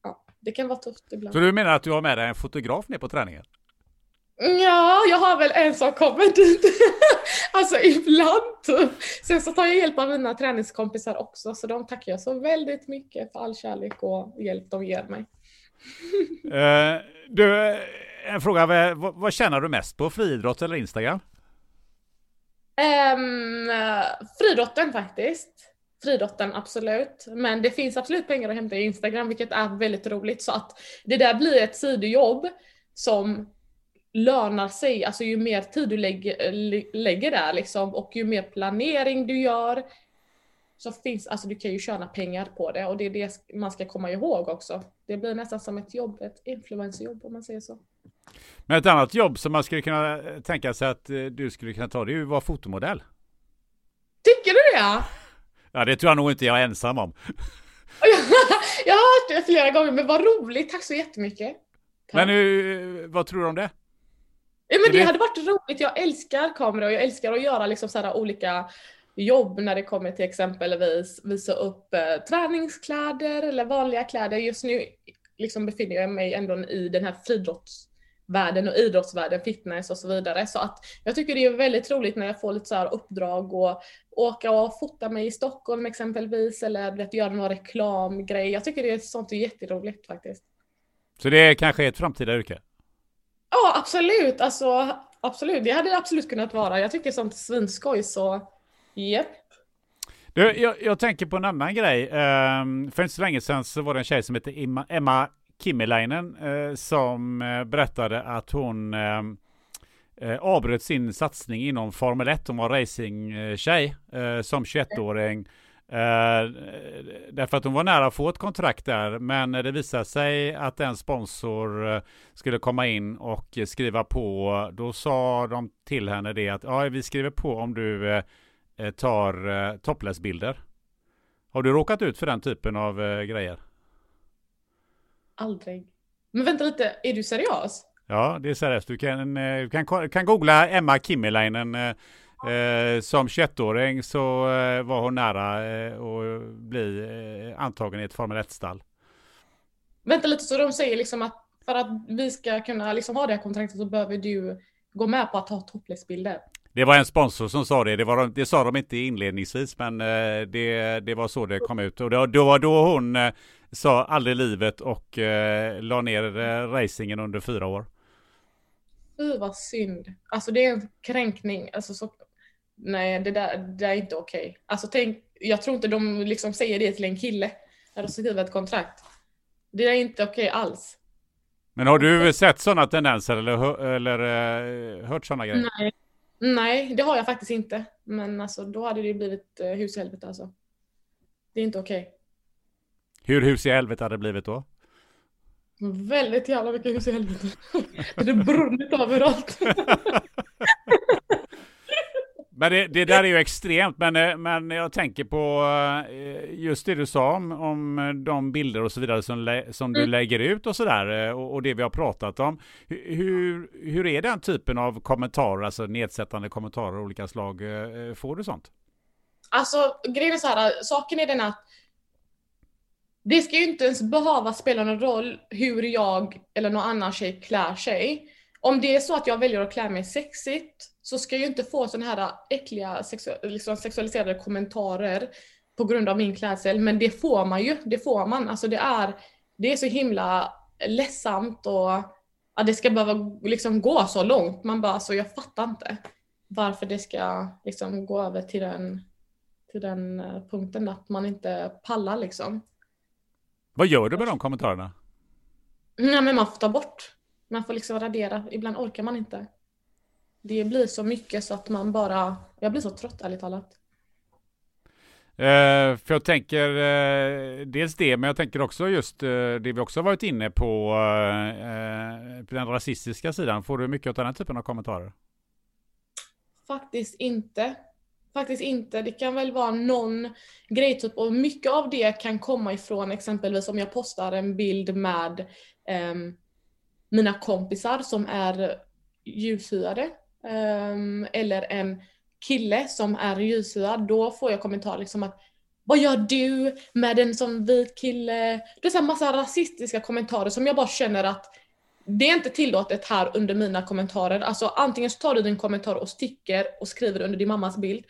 ja, det kan vara tufft ibland. Så du menar att du har med dig en fotograf ner på träningen? Ja, jag har väl en som kommer dit. alltså ibland typ. Sen så tar jag hjälp av mina träningskompisar också, så de tackar jag så väldigt mycket för all kärlek och hjälp de ger mig. uh, du, en fråga, vad, vad tjänar du mest på? Friidrott eller Instagram? Um, friidrotten faktiskt. Friidrotten absolut. Men det finns absolut pengar att hämta i Instagram vilket är väldigt roligt. Så att det där blir ett sidojobb som lönar sig, alltså ju mer tid du lägger, lägger där liksom och ju mer planering du gör så finns, alltså du kan ju tjäna pengar på det och det är det man ska komma ihåg också. Det blir nästan som ett jobb, ett influencerjobb om man säger så. Men ett annat jobb som man skulle kunna tänka sig att eh, du skulle kunna ta det är ju att vara fotomodell. Tycker du det? Ja det tror jag nog inte jag är ensam om. jag har hört det flera gånger men vad roligt, tack så jättemycket. Tack. Men nu, vad tror du om det? Ja, men det, hade varit roligt. Jag älskar kamera och jag älskar att göra liksom så olika jobb när det kommer till exempelvis visa upp eh, träningskläder eller vanliga kläder. Just nu liksom befinner jag mig ändå i den här friidrottsvärlden och idrottsvärlden, fitness och så vidare. Så att jag tycker det är väldigt roligt när jag får lite så här uppdrag och åka och fota mig i Stockholm exempelvis eller vet, göra någon reklamgrej. Jag tycker det är sånt är jätteroligt faktiskt. Så det är kanske ett framtida yrke? Ja, absolut. Alltså, absolut. Det hade det absolut kunnat vara. Jag tycker sånt är svinskoj, så yep. Du, jag, jag, tänker på en annan grej. Um, för inte så länge sedan så var det en tjej som hette Emma, Emma uh, som uh, berättade att hon uh, avbröt sin satsning inom Formel 1. Hon var racingtjej som 21-åring därför att hon var nära att få ett kontrakt där, men det visade sig att en sponsor skulle komma in och skriva på. Då sa de till henne det att ja, vi skriver på om du Eh, tar eh, topless-bilder. Har du råkat ut för den typen av eh, grejer? Aldrig. Men vänta lite, är du seriös? Ja, det är seriöst. Du kan, eh, kan, kan googla Emma Kimmilainen. Eh, eh som 21-åring så var hon nära att bli antagen i ett Formel 1-stall. Vänta lite, så de säger liksom att för att vi ska kunna liksom ha det här kontraktet så behöver du gå med på att ta topless-bilder? Det var en sponsor som sa det. Det, var, det sa de inte inledningsvis, men eh, det, det var så det kom ut. Och det, det var då hon eh, sa aldrig livet och eh, la ner eh, racingen under fyra år. Fy vad synd. Alltså det är en kränkning. Alltså, så, nej, det där, det där är inte okej. Okay. Alltså tänk, jag tror inte de liksom säger det till en kille när de skriver ett kontrakt. Det är inte okej okay alls. Men har du sett sådana tendenser eller, eller uh, hört sådana grejer? Nej, Nej, det har jag faktiskt inte. Men alltså, då hade det blivit eh, hus i helvete alltså. Det är inte okej. Okay. Hur hus i helvete hade det blivit då? Väldigt jävla mycket hus i helvete. det hade brunnit överallt. Men det, det, där är ju extremt, men, eh, men jag tänker på eh, just det du sa om, om de bilder och så vidare som, som du mm. lägger ut och sådär eh, och, och det vi har pratat om. Hur, hur är den typen av kommentarer, alltså nedsättande kommentarer av olika slag? Får du sånt? Alltså grejen är så här, saken är den att det ska ju inte ens behöva spela någon roll hur jag eller någon annan tjej klär sig. om det är så att jag väljer att klä mig sexigt så ska jag ju inte få sådana här äckliga sexu liksom sexualiserade kommentarer på grund av min klädsel. Men det får man ju, det får man. Alltså det är, det är så himla ledsamt och att det ska behöva liksom gå så långt. Man bara, alltså jag fattar inte varför det ska liksom gå över till den, till den eh, punkten att man inte pallar liksom. Vad gör du med de kommentarerna? Nej men man får ta bort. Man får liksom radera. Ibland orkar man inte. Det blir så mycket så att man bara, jag blir så trött ärligt talat. Uh, för jag tänker uh, dels det, men jag tänker också just uh, det vi också varit inne på, på den rasistiska sidan. Får du mycket av den typen av kommentarer? Faktiskt inte. Faktiskt inte. Det kan väl vara någon grej typ och mycket av det kan komma ifrån exempelvis om jag postar en bild med um, mina kompisar som är ljushyade Ehm, eller en kille som är ljushyad, då får jag kommentarer liksom att vad gör du med en sån vit kille? Det är så här massa rasistiska kommentarer som jag bara känner att det är inte tillåtet här under mina kommentarer. Alltså antingen så tar du din kommentar och sticker och skriver under din mammas bild.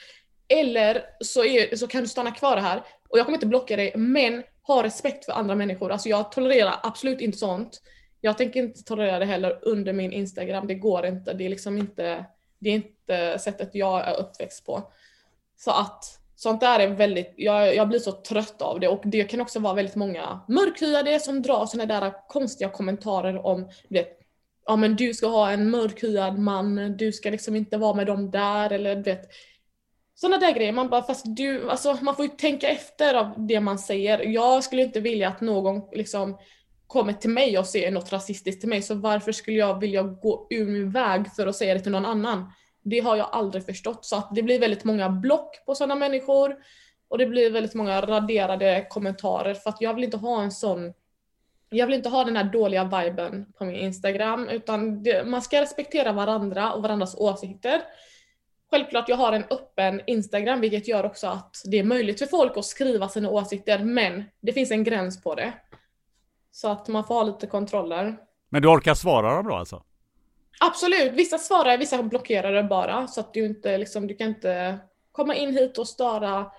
Eller så, är, så kan du stanna kvar här och jag kommer inte blocka dig men ha respekt för andra människor. Alltså jag tolererar absolut inte sånt. Jag tänker inte tolerera det heller under min Instagram. Det går inte. Det är liksom inte, det är inte sättet jag är uppväxt på. Så att sånt där är väldigt, jag, jag blir så trött av det och det kan också vara väldigt många mörkhyade som drar såna där konstiga kommentarer om vet, ja men du ska ha en mörkhyad man, du ska liksom inte vara med dem där eller du vet sådana där grejer. Man bara, fast du, alltså man får ju tänka efter av det man säger. Jag skulle inte vilja att någon liksom kommer till mig och säger något rasistiskt till mig, så varför skulle jag vilja gå ur min väg för att säga det till någon annan? Det har jag aldrig förstått. Så att det blir väldigt många block på sådana människor och det blir väldigt många raderade kommentarer för att jag vill inte ha en sån jag vill inte ha den här dåliga viben på min Instagram utan det, man ska respektera varandra och varandras åsikter. Självklart, jag har en öppen Instagram vilket gör också att det är möjligt för folk att skriva sina åsikter men det finns en gräns på det. Så att man får ha lite kontroller. Men du orkar svara dem då alltså? Absolut, vissa svarar, vissa blockerar det bara så att du inte liksom, du kan inte komma in hit och störa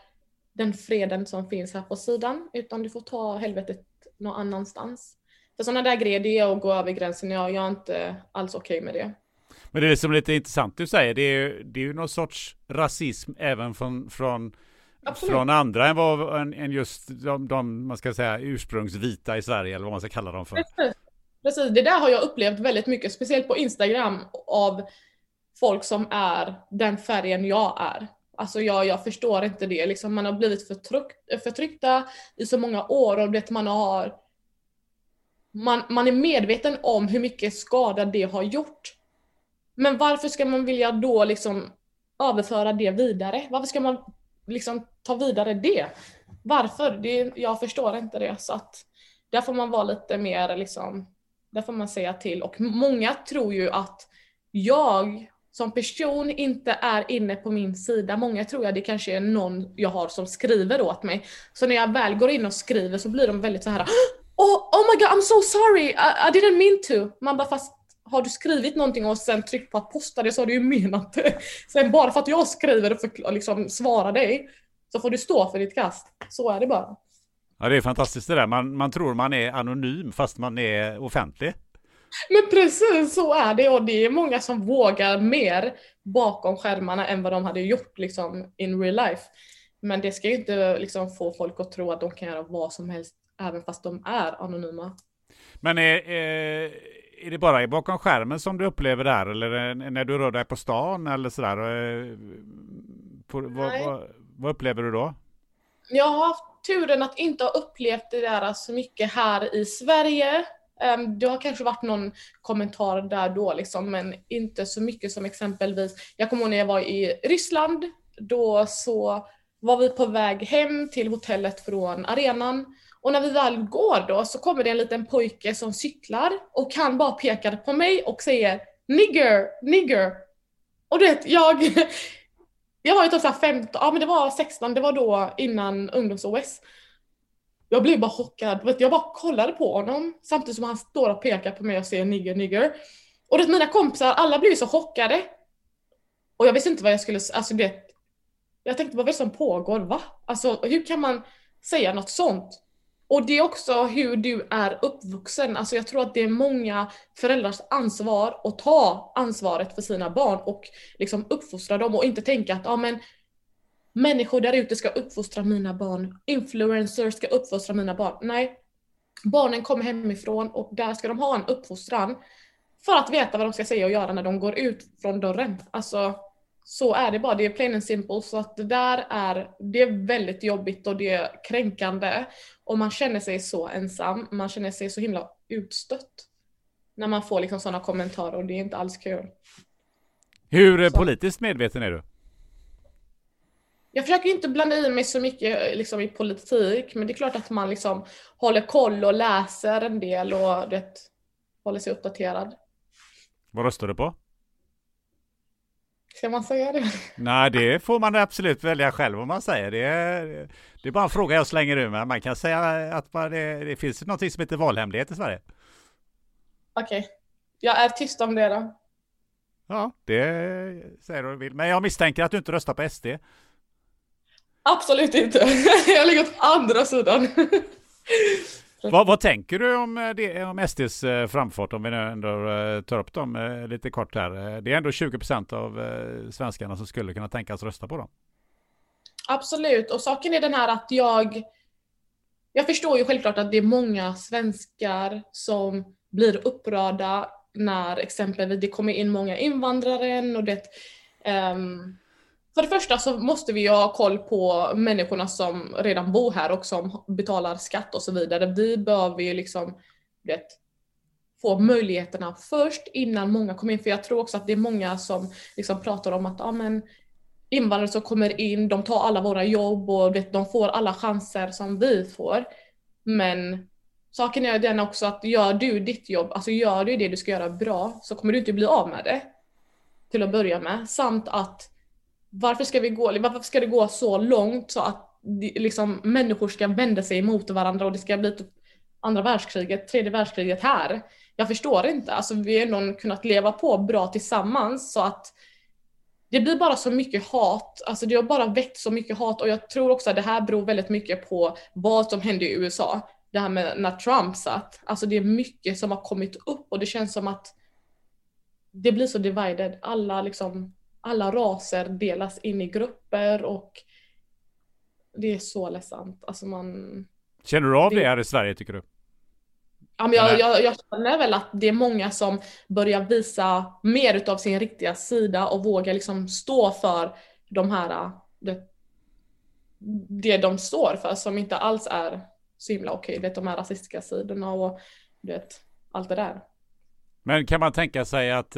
den freden som finns här på sidan utan du får ta helvetet någon annanstans. För sådana där grejer, det är att gå över gränsen. Jag, jag är inte alls okej okay med det. Men det är som lite intressant du säger, det är, det är ju någon sorts rasism även från, från, från andra än, vad, än, än just de, de, man ska säga, ursprungsvita i Sverige eller vad man ska kalla dem för. Precis. Precis, det där har jag upplevt väldigt mycket, speciellt på Instagram av folk som är den färgen jag är. Alltså jag, jag förstår inte det, liksom man har blivit förtryck, förtryckta i så många år och det man har man, man är medveten om hur mycket skada det har gjort. Men varför ska man vilja då liksom överföra det vidare? Varför ska man liksom ta vidare det? Varför? Det, jag förstår inte det. Så att där får man vara lite mer liksom där får man säga till. Och många tror ju att jag som person inte är inne på min sida. Många tror jag det kanske är någon jag har som skriver åt mig. Så när jag väl går in och skriver så blir de väldigt så här. Oh, oh my god I'm so sorry, I, I didn't mean to. Man bara fast har du skrivit någonting och sen tryckt på att posta det så har du ju menat det. Sen bara för att jag skriver och liksom svarar dig så får du stå för ditt kast. Så är det bara. Ja, det är fantastiskt det där. Man, man tror man är anonym fast man är offentlig. Men precis så är det och det är många som vågar mer bakom skärmarna än vad de hade gjort liksom in real life. Men det ska ju inte liksom få folk att tro att de kan göra vad som helst även fast de är anonyma. Men är, är, är det bara bakom skärmen som du upplever det här eller när du rör dig på stan eller sådär? På, vad, vad, vad upplever du då? Jag har haft turen att inte ha upplevt det där så mycket här i Sverige. Um, det har kanske varit någon kommentar där då liksom, men inte så mycket som exempelvis, jag kommer ihåg när jag var i Ryssland, då så var vi på väg hem till hotellet från arenan och när vi väl går då så kommer det en liten pojke som cyklar och han bara pekar på mig och säger nigger, nigger. Och du vet, jag, jag var ju typ 15, ja men det var 16, det var då innan ungdoms-OS. Jag blev bara chockad, jag bara kollade på honom samtidigt som han står och pekar på mig och säger nigger, nigger. Och det, mina kompisar, alla blev så chockade. Och jag visste inte vad jag skulle, alltså det, jag tänkte vad är det som pågår, va? Alltså hur kan man säga något sånt? Och det är också hur du är uppvuxen. Alltså jag tror att det är många föräldrars ansvar att ta ansvaret för sina barn och liksom uppfostra dem och inte tänka att ja men människor där ute ska uppfostra mina barn. Influencers ska uppfostra mina barn. Nej. Barnen kommer hemifrån och där ska de ha en uppfostran för att veta vad de ska säga och göra när de går ut från dörren. Alltså så är det bara, det är plain and simple. Så att det där är, det är väldigt jobbigt och det är kränkande. Och man känner sig så ensam, man känner sig så himla utstött. När man får liksom sådana kommentarer och det är inte alls kul. Hur så. politiskt medveten är du? Jag försöker inte blanda i mig så mycket liksom, i politik, men det är klart att man liksom håller koll och läser en del och det, håller sig uppdaterad. Vad röstar du på? Ska man säga det? Nej, det får man absolut välja själv om man säger. Det är, det är bara en fråga jag slänger ur mig. Man kan säga att man, det, det finns något som heter valhemlighet i Sverige. Okej. Okay. Jag är tyst om det då. Ja, det säger du vill. Men jag misstänker att du inte röstar på SD. Absolut inte. Jag ligger åt andra sidan. Vad, vad, tänker du om, eh, det, om SDs eh, framfart om vi nu ändå eh, tar upp dem lite kort här? Det är ändå 20 procent av svenskarna som skulle kunna tänkas rösta på dem. Absolut, och saken är den här att jag jag förstår ju självklart att det är många svenskar som blir upprörda när exempelvis det kommer in många invandrare och det um, för det första så måste vi ha koll på människorna som redan bor här och som betalar skatt och så vidare. Vi behöver ju liksom vet, få möjligheterna först innan många kommer in. För jag tror också att det är många som liksom pratar om att ah, men, invandrare som kommer in, de tar alla våra jobb och vet, de får alla chanser som vi får. Men saken är den också att gör du ditt jobb, alltså gör du det du ska göra bra så kommer du inte bli av med det. Till att börja med. Samt att varför ska, vi gå, varför ska det gå så långt så att liksom, människor ska vända sig emot varandra och det ska bli typ andra världskriget, tredje världskriget här? Jag förstår inte. Alltså, vi har ändå kunnat leva på bra tillsammans så att det blir bara så mycket hat, alltså det har bara väckt så mycket hat och jag tror också att det här beror väldigt mycket på vad som hände i USA. Det här med när Trump satt. Alltså det är mycket som har kommit upp och det känns som att det blir så divided. Alla liksom alla raser delas in i grupper och det är så ledsamt. Alltså man... Känner du av det, det här i Sverige tycker du? Ja, men jag, jag, jag känner väl att det är många som börjar visa mer utav sin riktiga sida och vågar liksom stå för de här, det, det de står för som inte alls är så himla okej. Okay. de här rasistiska sidorna och vet, allt det där. Men kan man tänka sig att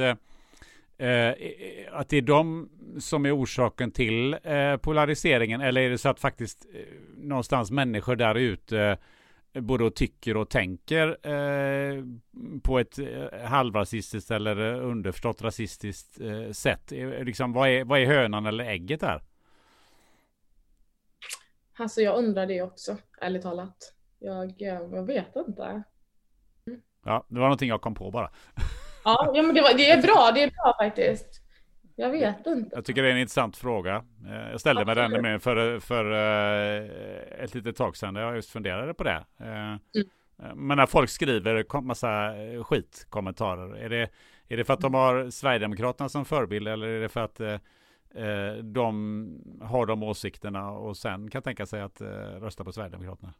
eh, att det är de som är orsaken till eh, polariseringen eller är det så att faktiskt eh, någonstans människor där ute eh, både tycker och tänker eh, på ett eh, halvrasistiskt eller underförstått rasistiskt sätt? Liksom, vad, är, vad är hönan eller ägget där? Alltså jag undrar det också, ärligt talat. Jag, jag vet inte. Mm. Ja, det var någonting jag kom på bara. Ja, ja men det, var, det är bra, det är bra faktiskt. Jag vet inte. Jag tycker det är en intressant fråga. Eh, jag ställde mig den för, för eh, ett litet tag sedan. Jag just funderade på det. Eh, mm. Men när folk skriver massa skitkommentarer. Är det, är det för att de har Sverigedemokraterna som förebild eller är det för att de har de åsikterna och sen kan tänka sig att rösta på Sverigedemokraterna?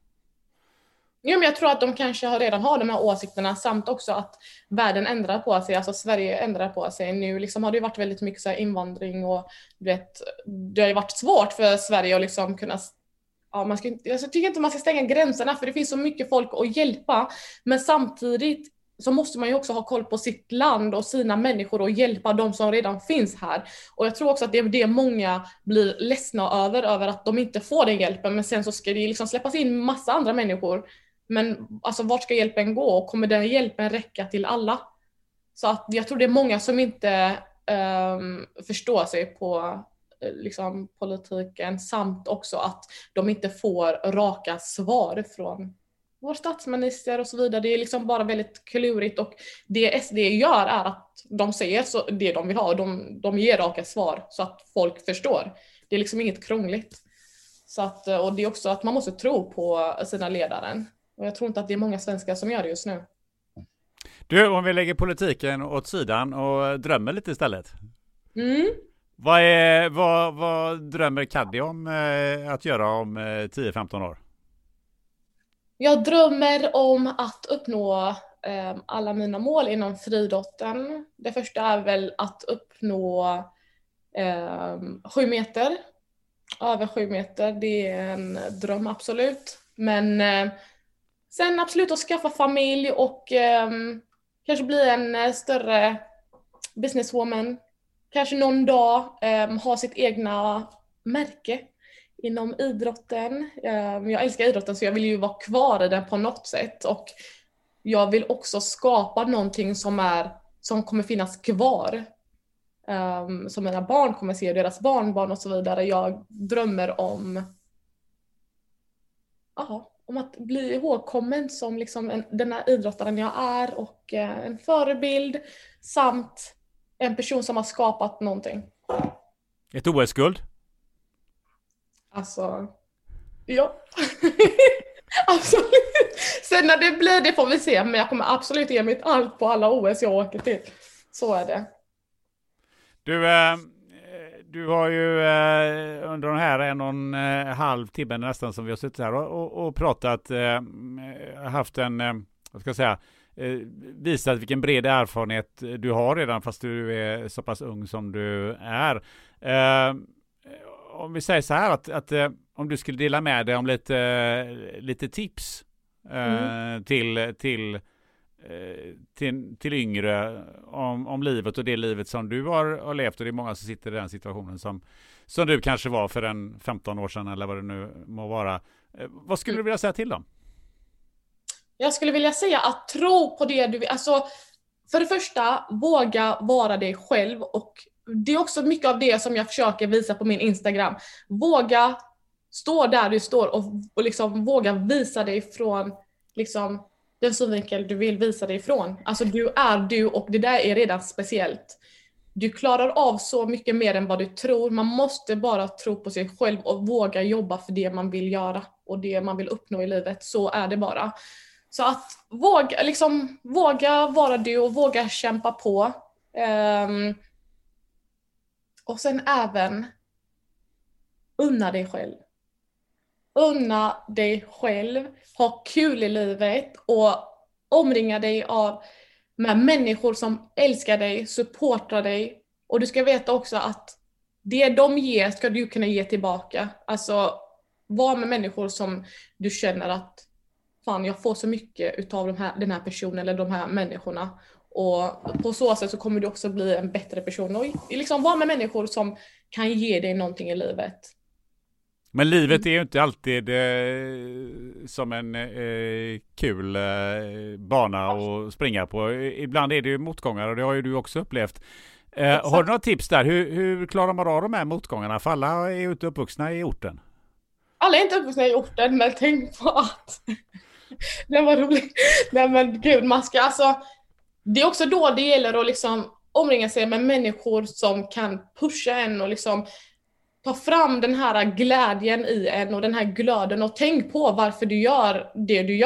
Jo, men jag tror att de kanske redan har de här åsikterna samt också att världen ändrar på sig, alltså Sverige ändrar på sig. Nu liksom har det ju varit väldigt mycket så invandring och vet, det har ju varit svårt för Sverige att liksom kunna Ja, man ska alltså, jag tycker inte man ska stänga gränserna för det finns så mycket folk att hjälpa. Men samtidigt så måste man ju också ha koll på sitt land och sina människor och hjälpa de som redan finns här. Och jag tror också att det är det många blir ledsna över, över att de inte får den hjälpen. Men sen så ska det liksom släppas in massa andra människor men alltså vart ska hjälpen gå och kommer den hjälpen räcka till alla? Så att jag tror det är många som inte um, förstår sig på eh, liksom, politiken samt också att de inte får raka svar från vår statsminister och så vidare. Det är liksom bara väldigt klurigt och det SD gör är att de säger så, det de vill ha och de, de ger raka svar så att folk förstår. Det är liksom inget krångligt. Så att, och det är också att man måste tro på sina ledare. Och jag tror inte att det är många svenskar som gör det just nu. Du, om vi lägger politiken åt sidan och drömmer lite istället. Mm. Vad, är, vad, vad drömmer Kaddi om eh, att göra om eh, 10-15 år? Jag drömmer om att uppnå eh, alla mina mål inom friidrotten. Det första är väl att uppnå eh, sju meter. Över sju meter, det är en dröm absolut. Men eh, sen absolut att skaffa familj och eh, kanske bli en eh, större businesswoman. Kanske någon dag eh, ha sitt egna märke inom idrotten. Ehm, jag älskar idrotten så jag vill ju vara kvar i den på något sätt och jag vill också skapa någonting som, är, som kommer finnas kvar. Um, som mina barn kommer se, deras barnbarn och så vidare. Jag drömmer om, aha, om att bli ihågkommen som liksom en, den här idrottaren jag är och uh, en förebild samt en person som har skapat någonting. Ett OS-guld? Alltså, ja. absolut. Sen när det blir det får vi se, men jag kommer absolut ge mitt allt på alla OS jag åker till. Så är det. Du, eh, du har ju eh, under den här en och en eh, halv timme nästan som vi har suttit här och, och, och pratat, eh, haft en, eh, vad ska jag säga, eh, visat vilken bred erfarenhet du har redan fast du är så pass ung som du är om vi säger så här att, att eh, om du skulle dela med dig om lite, eh, lite tips eh, mm. till, till, till, till yngre om, om livet och det livet som du har, har levt och det är många som sitter i den situationen som, som du kanske var för en 15 år sedan eller vad det nu må vara. Vad skulle mm. du vilja säga till dem? Jag skulle vilja säga att tro på det du vill. Alltså, för det första, våga vara dig själv och det är också mycket av det som jag försöker visa på min Instagram. Våga stå där du står och, och liksom våga visa dig från liksom, den synvinkel du vill visa dig ifrån. Alltså du är du och det där är redan speciellt. Du klarar av så mycket mer än vad du tror. Man måste bara tro på sig själv och våga jobba för det man vill göra och det man vill uppnå i livet. Så är det bara. Så att våga, liksom, våga vara du och våga kämpa på. Um, och sen även unna dig själv. Unna dig själv, ha kul i livet och omringa dig av med människor som älskar dig, supportar dig och du ska veta också att det de ger ska du kunna ge tillbaka. Alltså var med människor som du känner att fan jag får så mycket utav de här, den här personen eller de här människorna och på så sätt så kommer du också bli en bättre person och liksom var med människor som kan ge dig någonting i livet. Men livet är ju inte alltid eh, som en eh, kul eh, bana att springa på. Ibland är det ju motgångar och det har ju du också upplevt. Eh, har du några tips där? Hur, hur klarar man av de här motgångarna? För alla är ju inte uppvuxna i orten. Alla är inte uppvuxna i orten, men tänk på att... det var roligt. Nej men gud, man ska alltså det är också då det gäller att liksom omringa sig med människor som kan pusha en och liksom ta fram den här glädjen i en och den här glöden och tänk på varför du gör det du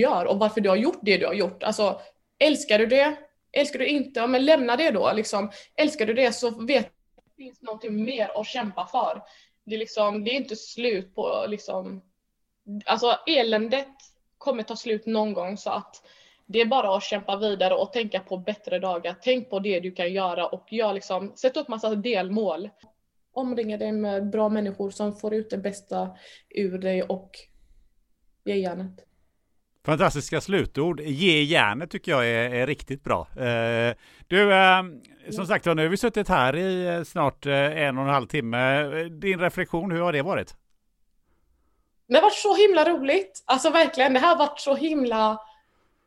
gör och varför du har gjort det du har gjort. Alltså, älskar du det? Älskar du inte? Ja, men lämna det då. Liksom. Älskar du det så vet du att det finns någonting mer att kämpa för. Det är, liksom, det är inte slut på liksom... Alltså eländet kommer ta slut någon gång så att det är bara att kämpa vidare och tänka på bättre dagar. Tänk på det du kan göra och gör liksom, sätt upp massa delmål. Omringa dig med bra människor som får ut det bästa ur dig och ge järnet. Fantastiska slutord. Ge järnet tycker jag är, är riktigt bra. Eh, du, eh, som sagt nu har vi suttit här i eh, snart eh, en och en halv timme. Din reflektion, hur har det varit? Det har varit så himla roligt. Alltså verkligen, det här har varit så himla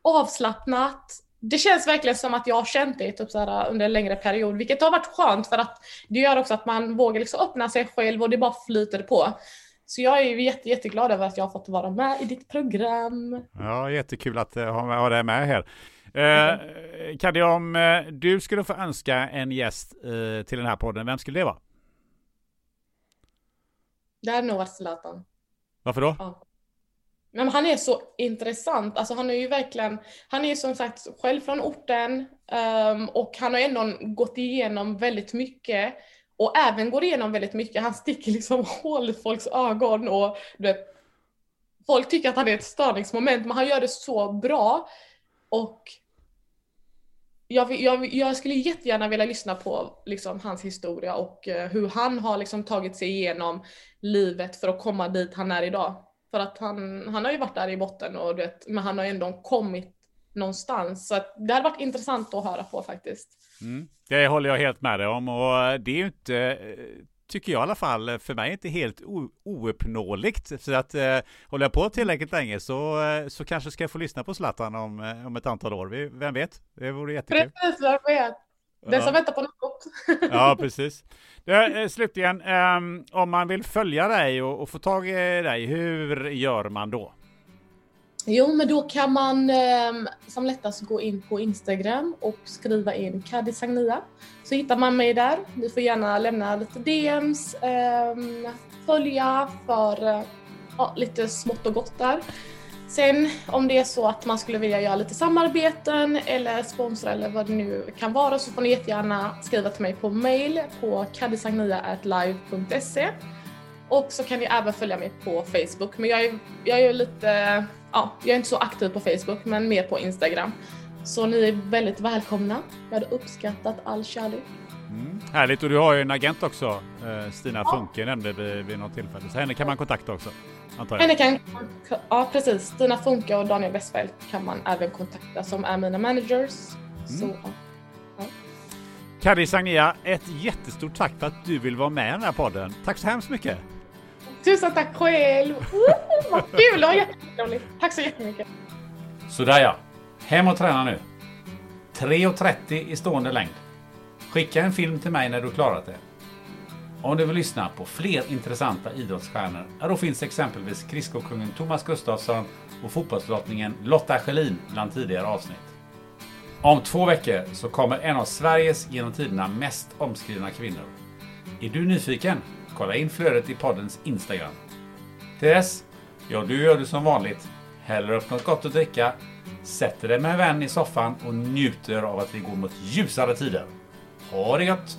avslappnat. Det känns verkligen som att jag har känt det typ så här, under en längre period, vilket har varit skönt för att det gör också att man vågar liksom öppna sig själv och det bara flyter på. Så jag är jätte, jätteglad över att jag har fått vara med i ditt program. Ja, jättekul att uh, ha, dig med här. Eh, Kaddi, om eh, du skulle få önska en gäst eh, till den här podden, vem skulle det vara? Det hade nog varit Zlatan. Varför då? Ja. Men han är så intressant, alltså han är ju verkligen, han är ju som sagt själv från orten um, och han har ändå gått igenom väldigt mycket och även går igenom väldigt mycket. Han sticker liksom hål i folks ögon och du vet, folk tycker att han är ett störningsmoment men han gör det så bra och jag, jag, jag, skulle jättegärna vilja lyssna på liksom, hans historia och eh, hur han har liksom, tagit sig igenom livet för att komma dit han är idag. För att han, han har ju varit där i botten och du vet, men han har ändå kommit någonstans. Så det hade varit intressant att höra på faktiskt. Mm. Det håller jag helt med dig om och det är ju inte tycker jag i alla fall, för mig inte helt ouppnåeligt. Så att eh, håller jag på tillräckligt länge så, eh, så kanske ska jag få lyssna på Zlatan om, eh, om ett antal år. Vem vet? Det vore jättekul. Precis, vem vet? Den som väntar på något. ja, precis. Det, eh, slutligen, um, om man vill följa dig och, och, få tag i dig, hur gör man då? Jo, men då kan man um, som lättast gå in på Instagram och skriva in Kadi Sagnia. Så hittar man mig där. Ni får gärna lämna lite DMs, um, följa för uh, lite smått och gott där. Sen om det är så att man skulle vilja göra lite samarbeten eller sponsra eller vad det nu kan vara så får ni jättegärna skriva till mig på mail på kadisagnia.live.se och så kan ni även följa mig på Facebook. Men jag är, jag är lite, ja, jag är inte så aktiv på Facebook men mer på Instagram. Så ni är väldigt välkomna. Jag hade uppskattat all kärlek. Mm, härligt och du har ju en agent också, eh, Stina ja. Funke nämnde vid, vid något tillfälle. Så henne kan man kontakta också antar jag. Henne kan, ja precis, Stina Funka och Daniel Westfeldt kan man även kontakta som är mina managers. Mm. Så, ja. Kari Sagnia, ett jättestort tack för att du vill vara med i den här podden. Tack så hemskt mycket! Tusen tack själv! vad kul och jätteroligt! Tack så jättemycket! Sådär ja, hem och träna nu. 3.30 i stående längd. Skicka en film till mig när du klarat det. Om du vill lyssna på fler intressanta idrottsstjärnor, då finns exempelvis skridskokungen Thomas Gustafsson och fotbollsdrottningen Lotta Schelin bland tidigare avsnitt. Om två veckor så kommer en av Sveriges genom tiderna mest omskrivna kvinnor. Är du nyfiken? Kolla in flödet i poddens Instagram. Till dess, ja du gör det som vanligt. Häller upp något gott att dricka, sätter dig med en vän i soffan och njuter av att vi går mot ljusare tider. Ha det gött!